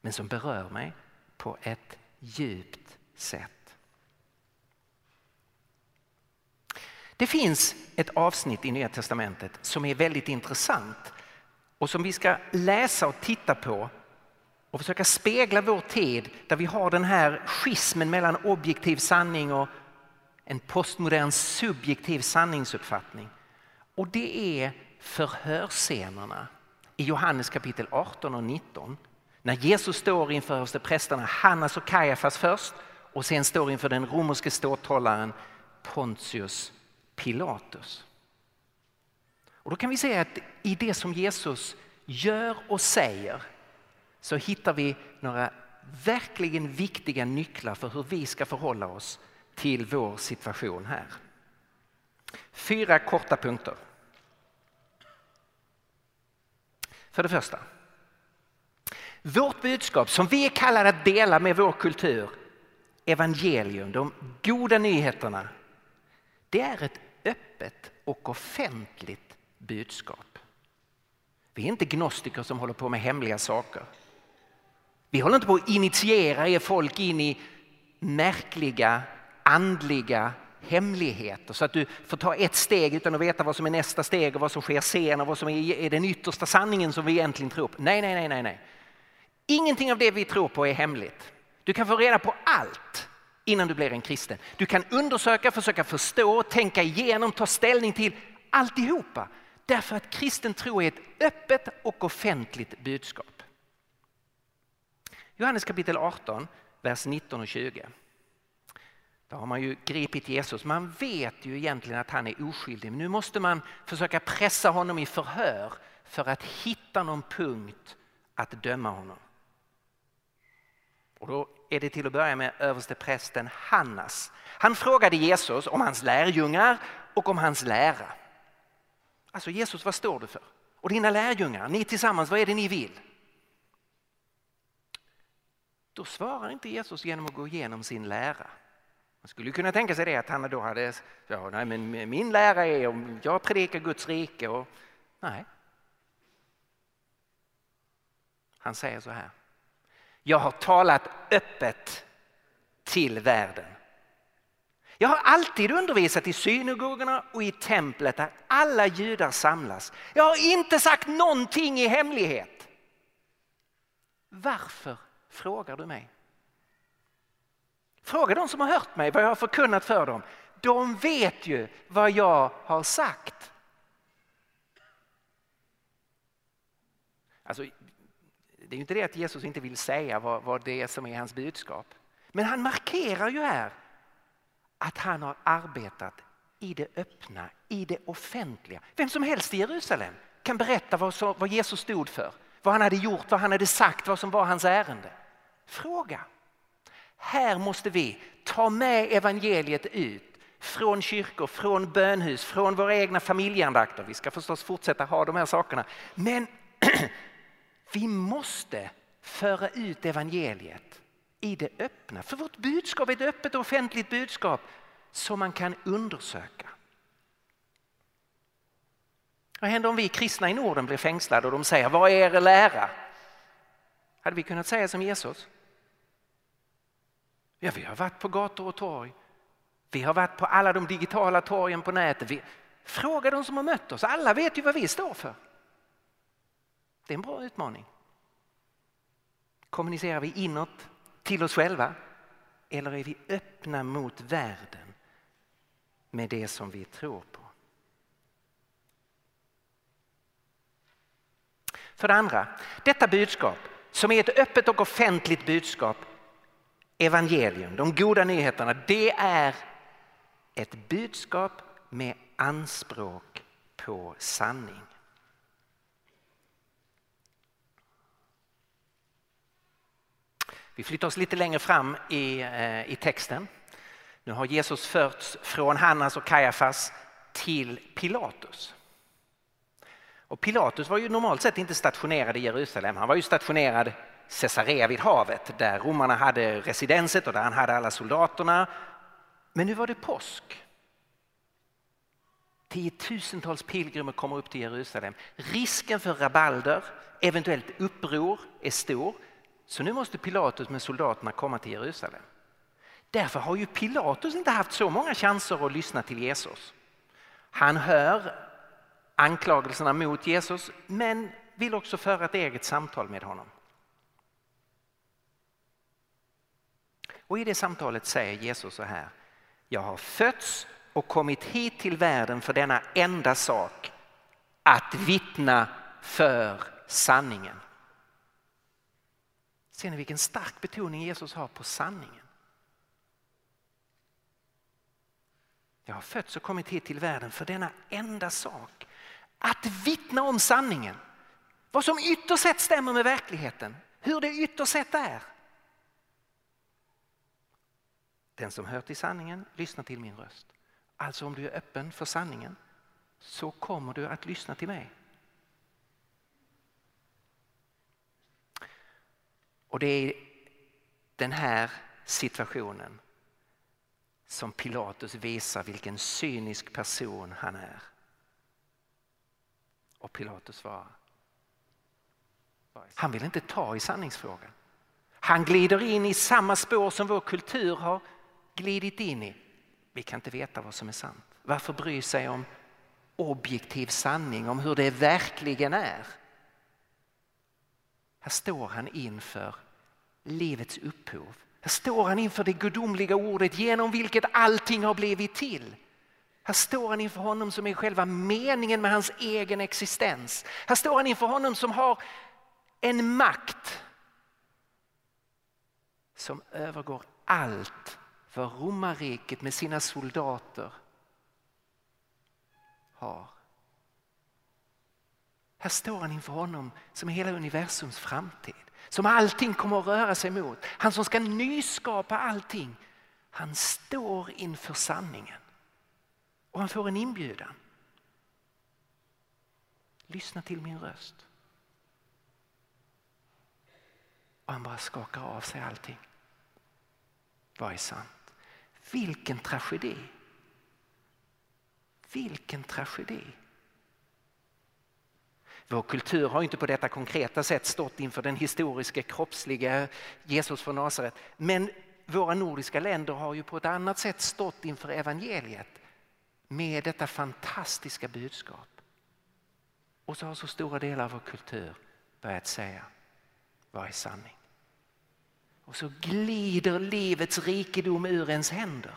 Men som berör mig på ett djupt sätt. Det finns ett avsnitt i Nya Testamentet som är väldigt intressant och som vi ska läsa och titta på och försöka spegla vår tid där vi har den här schismen mellan objektiv sanning och en postmodern subjektiv sanningsuppfattning. Och det är förhörsscenerna i Johannes kapitel 18 och 19. När Jesus står inför översteprästerna Hannas och Kajafas först och sen står inför den romerske ståthållaren Pontius Pilatus. Och då kan vi se att i det som Jesus gör och säger så hittar vi några verkligen viktiga nycklar för hur vi ska förhålla oss till vår situation här. Fyra korta punkter. För det första. Vårt budskap som vi är kallade att dela med vår kultur, evangelium, de goda nyheterna, det är ett öppet och offentligt budskap. Vi är inte gnostiker som håller på med hemliga saker. Vi håller inte på att initiera er folk in i märkliga andliga hemligheter så att du får ta ett steg utan att veta vad som är nästa steg och vad som sker sen och vad som är den yttersta sanningen som vi egentligen tror på. Nej, nej, nej, nej, nej. Ingenting av det vi tror på är hemligt. Du kan få reda på allt innan du blir en kristen. Du kan undersöka, försöka förstå, tänka igenom, ta ställning till alltihopa. Därför att kristen tro är ett öppet och offentligt budskap. Johannes kapitel 18, vers 19 och 20. Då har man ju gripit Jesus. Man vet ju egentligen att han är oskyldig men nu måste man försöka pressa honom i förhör för att hitta någon punkt att döma honom. Och då är det till att börja med översteprästen Hannas. Han frågade Jesus om hans lärjungar och om hans lära. Alltså Jesus, vad står du för? Och dina lärjungar, ni tillsammans, vad är det ni vill? Då svarar inte Jesus genom att gå igenom sin lära. Man skulle kunna tänka sig det att han då hade, ja, nej, men min lära är om jag predikar Guds rike och nej. Han säger så här. Jag har talat öppet till världen. Jag har alltid undervisat i synagogorna och i templet där alla judar samlas. Jag har inte sagt någonting i hemlighet. Varför frågar du mig? Fråga de som har hört mig vad jag har förkunnat för dem. De vet ju vad jag har sagt. Alltså, det är ju inte det att Jesus inte vill säga vad, vad det är som är hans budskap. Men han markerar ju här att han har arbetat i det öppna, i det offentliga. Vem som helst i Jerusalem kan berätta vad, vad Jesus stod för, vad han hade gjort, vad han hade sagt, vad som var hans ärende. Fråga. Här måste vi ta med evangeliet ut från kyrkor, från bönhus, från våra egna familjeandakter. Vi ska förstås fortsätta ha de här sakerna. Men vi måste föra ut evangeliet i det öppna. För vårt budskap är ett öppet och offentligt budskap som man kan undersöka. Vad händer om vi kristna i Norden blir fängslade och de säger vad är er lära? Hade vi kunnat säga som Jesus? Ja, vi har varit på gator och torg. Vi har varit på alla de digitala torgen på nätet. Vi... Fråga de som har mött oss. Alla vet ju vad vi står för. Det är en bra utmaning. Kommunicerar vi inåt till oss själva? Eller är vi öppna mot världen med det som vi tror på? För det andra, detta budskap som är ett öppet och offentligt budskap, evangelium, de goda nyheterna, det är ett budskap med anspråk på sanning. Vi flyttar oss lite längre fram i, eh, i texten. Nu har Jesus förts från Hannas och Kajafas till Pilatus. Och Pilatus var ju normalt sett inte stationerad i Jerusalem. Han var ju stationerad Caesarea vid havet där romarna hade residenset och där han hade alla soldaterna. Men nu var det påsk. Tiotusentals pilgrimer kommer upp till Jerusalem. Risken för rabalder, eventuellt uppror, är stor. Så nu måste Pilatus med soldaterna komma till Jerusalem. Därför har ju Pilatus inte haft så många chanser att lyssna till Jesus. Han hör anklagelserna mot Jesus men vill också föra ett eget samtal med honom. Och i det samtalet säger Jesus så här. Jag har fötts och kommit hit till världen för denna enda sak. Att vittna för sanningen. Ser ni vilken stark betoning Jesus har på sanningen? Jag har fötts och kommit hit till världen för denna enda sak. Att vittna om sanningen. Vad som ytterst sett stämmer med verkligheten. Hur det ytterst sett är. Den som hör till sanningen lyssnar till min röst. Alltså om du är öppen för sanningen så kommer du att lyssna till mig. Och det är den här situationen som Pilatus visar vilken cynisk person han är. Och Pilatus svarar. Han vill inte ta i sanningsfrågan. Han glider in i samma spår som vår kultur har glidit in i. Vi kan inte veta vad som är sant. Varför bry sig om objektiv sanning, om hur det verkligen är? Här står han inför livets upphov. Här står han inför det gudomliga ordet genom vilket allting har blivit till. Här står han inför honom som är själva meningen med hans egen existens. Här står han inför honom som har en makt som övergår allt vad romarriket med sina soldater har. Här står han inför honom som är hela universums framtid. Som allting kommer att röra sig mot. Han som ska nyskapa allting. Han står inför sanningen. Och han får en inbjudan. Lyssna till min röst. Och han bara skakar av sig allting. Vad är sant? Vilken tragedi. Vilken tragedi. Vår kultur har inte på detta konkreta sätt stått inför den historiska kroppsliga Jesus från Nasaret. Men våra nordiska länder har ju på ett annat sätt stått inför evangeliet med detta fantastiska budskap. Och så har så stora delar av vår kultur börjat säga, vad är sanning? Och så glider livets rikedom ur ens händer.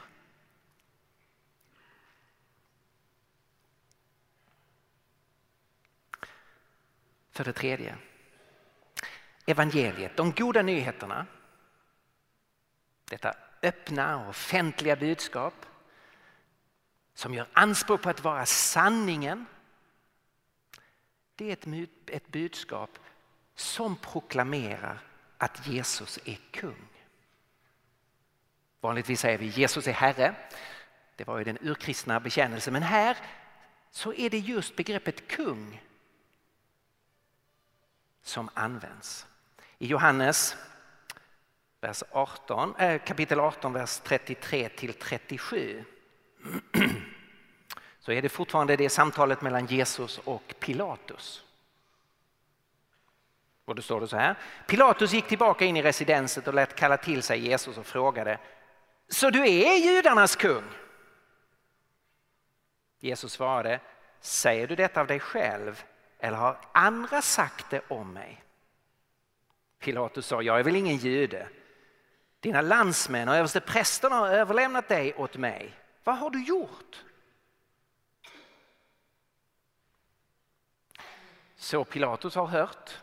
För det tredje, evangeliet, de goda nyheterna. Detta öppna och offentliga budskap som gör anspråk på att vara sanningen. Det är ett budskap som proklamerar att Jesus är kung. Vanligtvis säger vi Jesus är Herre. Det var ju den urkristna bekännelsen. Men här så är det just begreppet kung som används. I Johannes vers 18, äh, eh, kapitel 18, vers 33 till 37 så är det fortfarande det samtalet mellan Jesus och Pilatus. Och då står det så här. Pilatus gick tillbaka in i residenset och lät kalla till sig Jesus och frågade Så du är judarnas kung? Jesus svarade Säger du detta av dig själv eller har andra sagt det om mig? Pilatus sa, jag är väl ingen jude. Dina landsmän och översteprästerna har överlämnat dig åt mig. Vad har du gjort? Så Pilatus har hört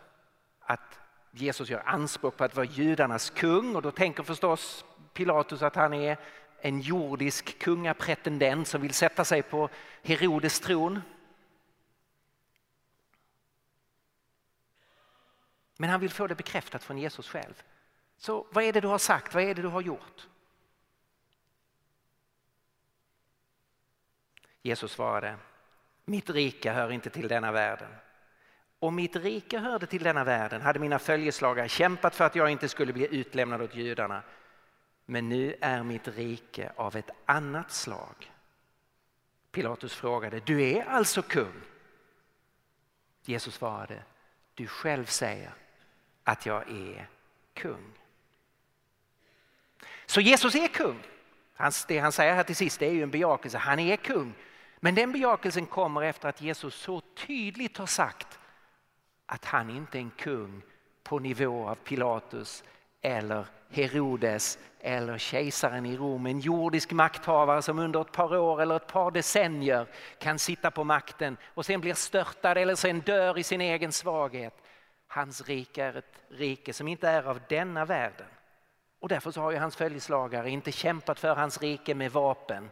att Jesus gör anspråk på att vara judarnas kung och då tänker förstås Pilatus att han är en jordisk kungapretendent som vill sätta sig på Herodes tron. Men han vill få det bekräftat från Jesus själv. Så vad är det du har sagt? Vad är det du har gjort? Jesus svarade, mitt rike hör inte till denna världen. Om mitt rike hörde till denna världen hade mina följeslagare kämpat för att jag inte skulle bli utlämnad åt judarna. Men nu är mitt rike av ett annat slag. Pilatus frågade, du är alltså kung? Jesus svarade, du själv säger att jag är kung. Så Jesus är kung. Det han säger här till sist är ju en bejakelse, han är kung. Men den bejakelsen kommer efter att Jesus så tydligt har sagt att han inte är en kung på nivå av Pilatus eller Herodes eller kejsaren i Rom. En jordisk makthavare som under ett par år eller ett par decennier kan sitta på makten och sen blir störtad eller sen dör i sin egen svaghet. Hans rike är ett rike som inte är av denna världen. Och därför så har ju hans följeslagare inte kämpat för hans rike med vapen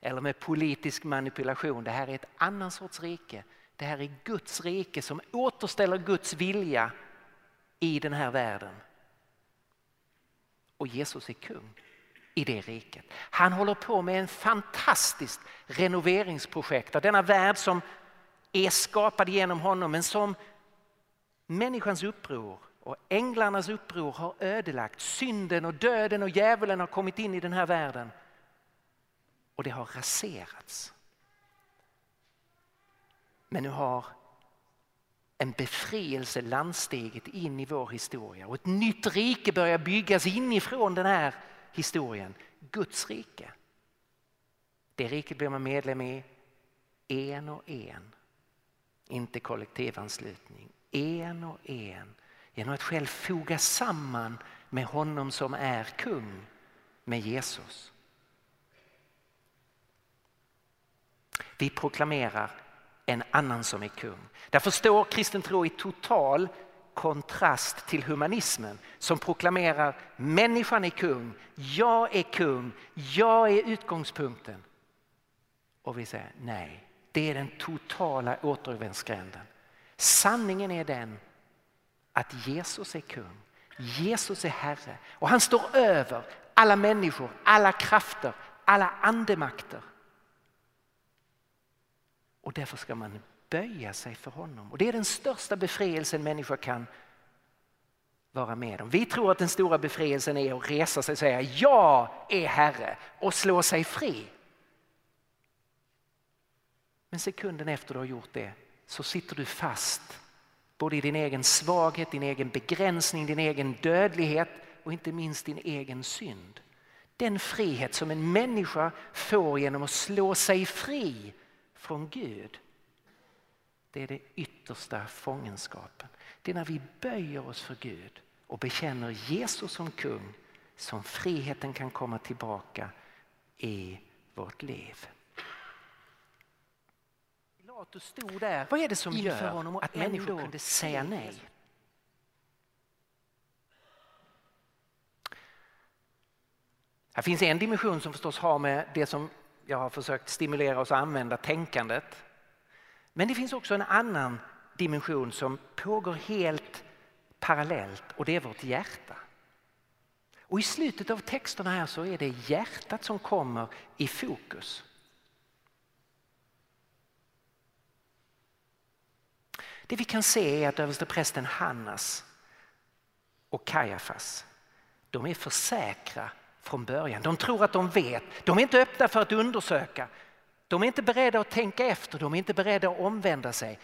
eller med politisk manipulation. Det här är ett annan sorts rike. Det här är Guds rike som återställer Guds vilja i den här världen. Och Jesus är kung i det riket. Han håller på med en fantastiskt renoveringsprojekt av denna värld som är skapad genom honom men som människans uppror och änglarnas uppror har ödelagt. Synden och döden och djävulen har kommit in i den här världen och det har raserats. Men nu har en befrielse landstigit in i vår historia och ett nytt rike börjar byggas inifrån den här historien. Guds rike. Det riket blir man medlem i en och en. Inte kollektivanslutning. En och en. Genom att själv foga samman med honom som är kung, med Jesus. Vi proklamerar en annan som är kung. Därför står kristen tro i total kontrast till humanismen som proklamerar människan är kung, jag är kung, jag är utgångspunkten. Och vi säger nej, det är den totala återvändsgränden. Sanningen är den att Jesus är kung, Jesus är Herre och han står över alla människor, alla krafter, alla andemakter. Och därför ska man böja sig för honom. Och det är den största befrielsen människor kan vara med om. Vi tror att den stora befrielsen är att resa sig och säga jag är Herre och slå sig fri. Men sekunden efter du har gjort det så sitter du fast både i din egen svaghet, din egen begränsning, din egen dödlighet och inte minst din egen synd. Den frihet som en människa får genom att slå sig fri från Gud. Det är det yttersta fångenskapen. Det är när vi böjer oss för Gud och bekänner Jesus som kung som friheten kan komma tillbaka i vårt liv. Pilatus stod där Vad är det som gör honom att människor kunde säga nej? Här finns en dimension som förstås har med det som jag har försökt stimulera oss att använda tänkandet. Men det finns också en annan dimension som pågår helt parallellt och det är vårt hjärta. Och i slutet av texterna här så är det hjärtat som kommer i fokus. Det vi kan se är att översteprästen Hannas och Kajafas, de är för säkra från början. De tror att de vet. De är inte öppna för att undersöka. De är inte beredda att tänka efter, de är inte beredda att omvända sig.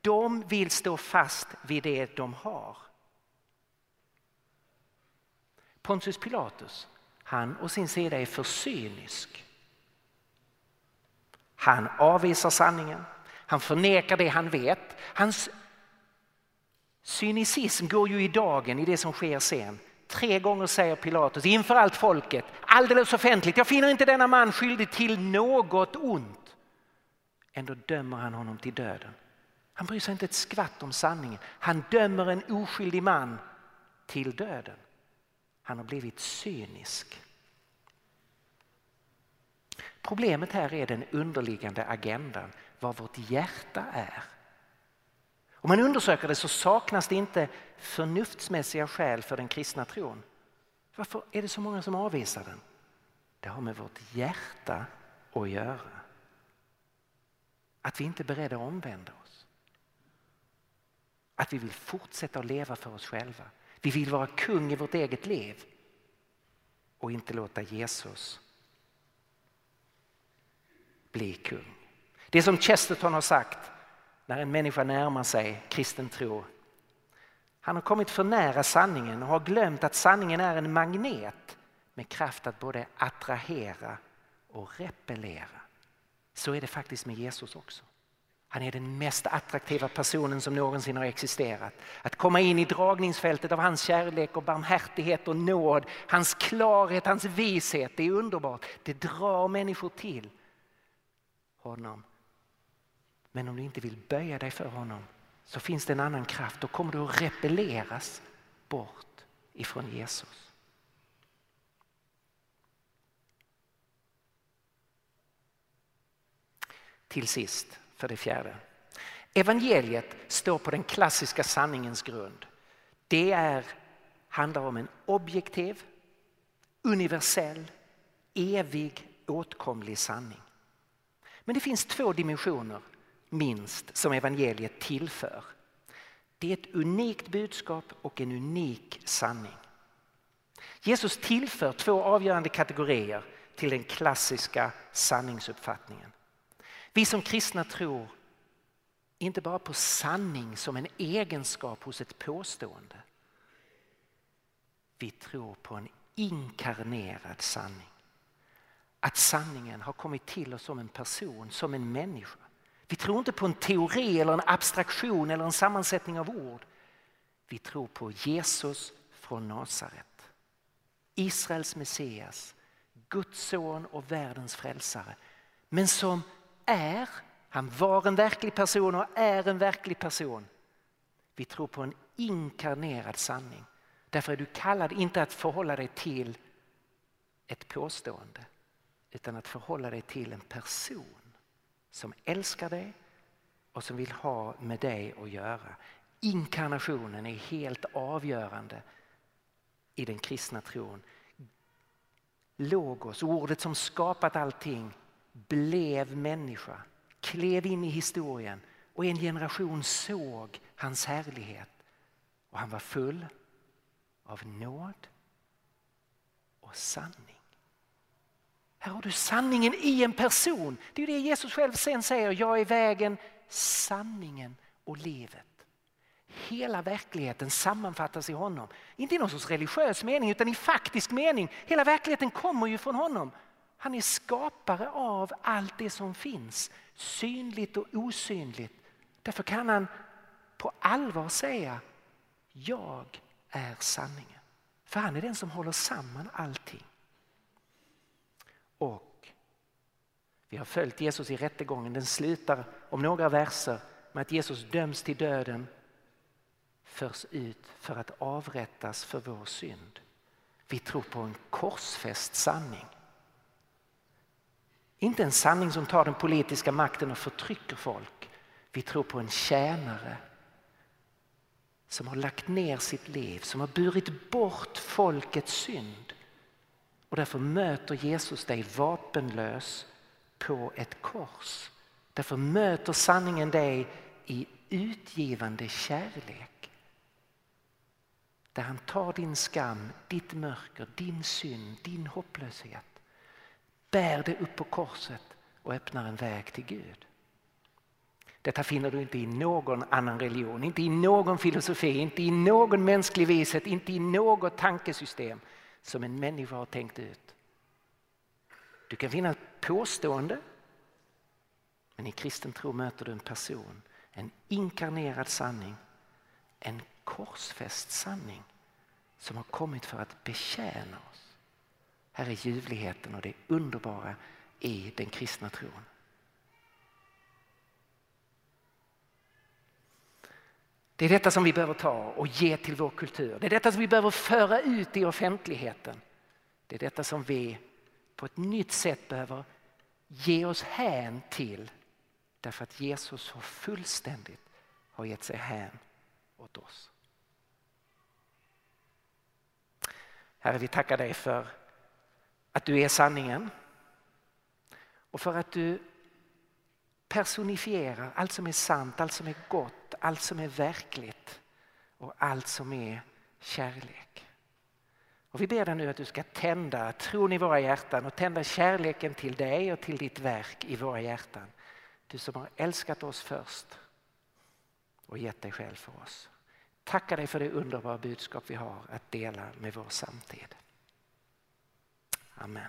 De vill stå fast vid det de har. Pontius Pilatus, han å sin sida är för cynisk. Han avvisar sanningen, han förnekar det han vet. Hans cynicism går ju i dagen i det som sker sen. Tre gånger säger Pilatus inför allt folket, alldeles offentligt, jag finner inte denna man skyldig till något ont. Ändå dömer han honom till döden. Han bryr sig inte ett skvatt om sanningen. Han dömer en oskyldig man till döden. Han har blivit cynisk. Problemet här är den underliggande agendan, vad vårt hjärta är. Om man undersöker det så saknas det inte förnuftsmässiga skäl för den kristna tron. Varför är det så många som avvisar den? Det har med vårt hjärta att göra. Att vi inte är beredda att omvända oss. Att vi vill fortsätta att leva för oss själva. Vi vill vara kung i vårt eget liv och inte låta Jesus bli kung. Det som Chesterton har sagt när en människa närmar sig kristen tro. Han har kommit för nära sanningen och har glömt att sanningen är en magnet med kraft att både attrahera och repellera. Så är det faktiskt med Jesus också. Han är den mest attraktiva personen som någonsin har existerat. Att komma in i dragningsfältet av hans kärlek och barmhärtighet och nåd, hans klarhet, hans vishet, det är underbart. Det drar människor till honom. Men om du inte vill böja dig för honom så finns det en annan kraft. Då kommer du att repelleras bort ifrån Jesus. Till sist, för det fjärde. Evangeliet står på den klassiska sanningens grund. Det är, handlar om en objektiv, universell, evig, åtkomlig sanning. Men det finns två dimensioner minst som evangeliet tillför. Det är ett unikt budskap och en unik sanning. Jesus tillför två avgörande kategorier till den klassiska sanningsuppfattningen. Vi som kristna tror inte bara på sanning som en egenskap hos ett påstående. Vi tror på en inkarnerad sanning. Att sanningen har kommit till oss som en person, som en människa. Vi tror inte på en teori eller en abstraktion eller en sammansättning av ord. Vi tror på Jesus från Nasaret. Israels Messias, Guds son och världens frälsare. Men som är, han var en verklig person och är en verklig person. Vi tror på en inkarnerad sanning. Därför är du kallad inte att förhålla dig till ett påstående utan att förhålla dig till en person som älskar dig och som vill ha med dig att göra. Inkarnationen är helt avgörande i den kristna tron. Logos, ordet som skapat allting, blev människa, klev in i historien och en generation såg hans härlighet. Och han var full av nåd och sanning. Här har du sanningen i en person. Det är det Jesus själv sen säger, jag är vägen, sanningen och livet. Hela verkligheten sammanfattas i honom. Inte i någon sorts religiös mening utan i faktisk mening. Hela verkligheten kommer ju från honom. Han är skapare av allt det som finns, synligt och osynligt. Därför kan han på allvar säga, jag är sanningen. För han är den som håller samman allting. Och vi har följt Jesus i rättegången. Den slutar om några verser med att Jesus döms till döden, förs ut för att avrättas för vår synd. Vi tror på en korsfäst sanning. Inte en sanning som tar den politiska makten och förtrycker folk. Vi tror på en tjänare som har lagt ner sitt liv, som har burit bort folkets synd och därför möter Jesus dig vapenlös på ett kors. Därför möter sanningen dig i utgivande kärlek. Där han tar din skam, ditt mörker, din synd, din hopplöshet. Bär det upp på korset och öppnar en väg till Gud. Detta finner du inte i någon annan religion, inte i någon filosofi, inte i någon mänsklig vishet, inte i något tankesystem som en människa har tänkt ut. Du kan finna ett påstående men i kristen tro möter du en person, en inkarnerad sanning, en korsfäst sanning som har kommit för att betjäna oss. Här är ljuvligheten och det underbara i den kristna tron. Det är detta som vi behöver ta och ge till vår kultur. Det är detta som vi behöver föra ut i offentligheten. Det är detta som vi på ett nytt sätt behöver ge oss hän till därför att Jesus så fullständigt har gett sig hän åt oss. Herre, vi tackar dig för att du är sanningen och för att du personifierar allt som är sant, allt som är gott, allt som är verkligt och allt som är kärlek. Och vi ber dig nu att du ska tända tron i våra hjärtan och tända kärleken till dig och till ditt verk i våra hjärtan. Du som har älskat oss först och gett dig själv för oss. Tackar dig för det underbara budskap vi har att dela med vår samtid. Amen.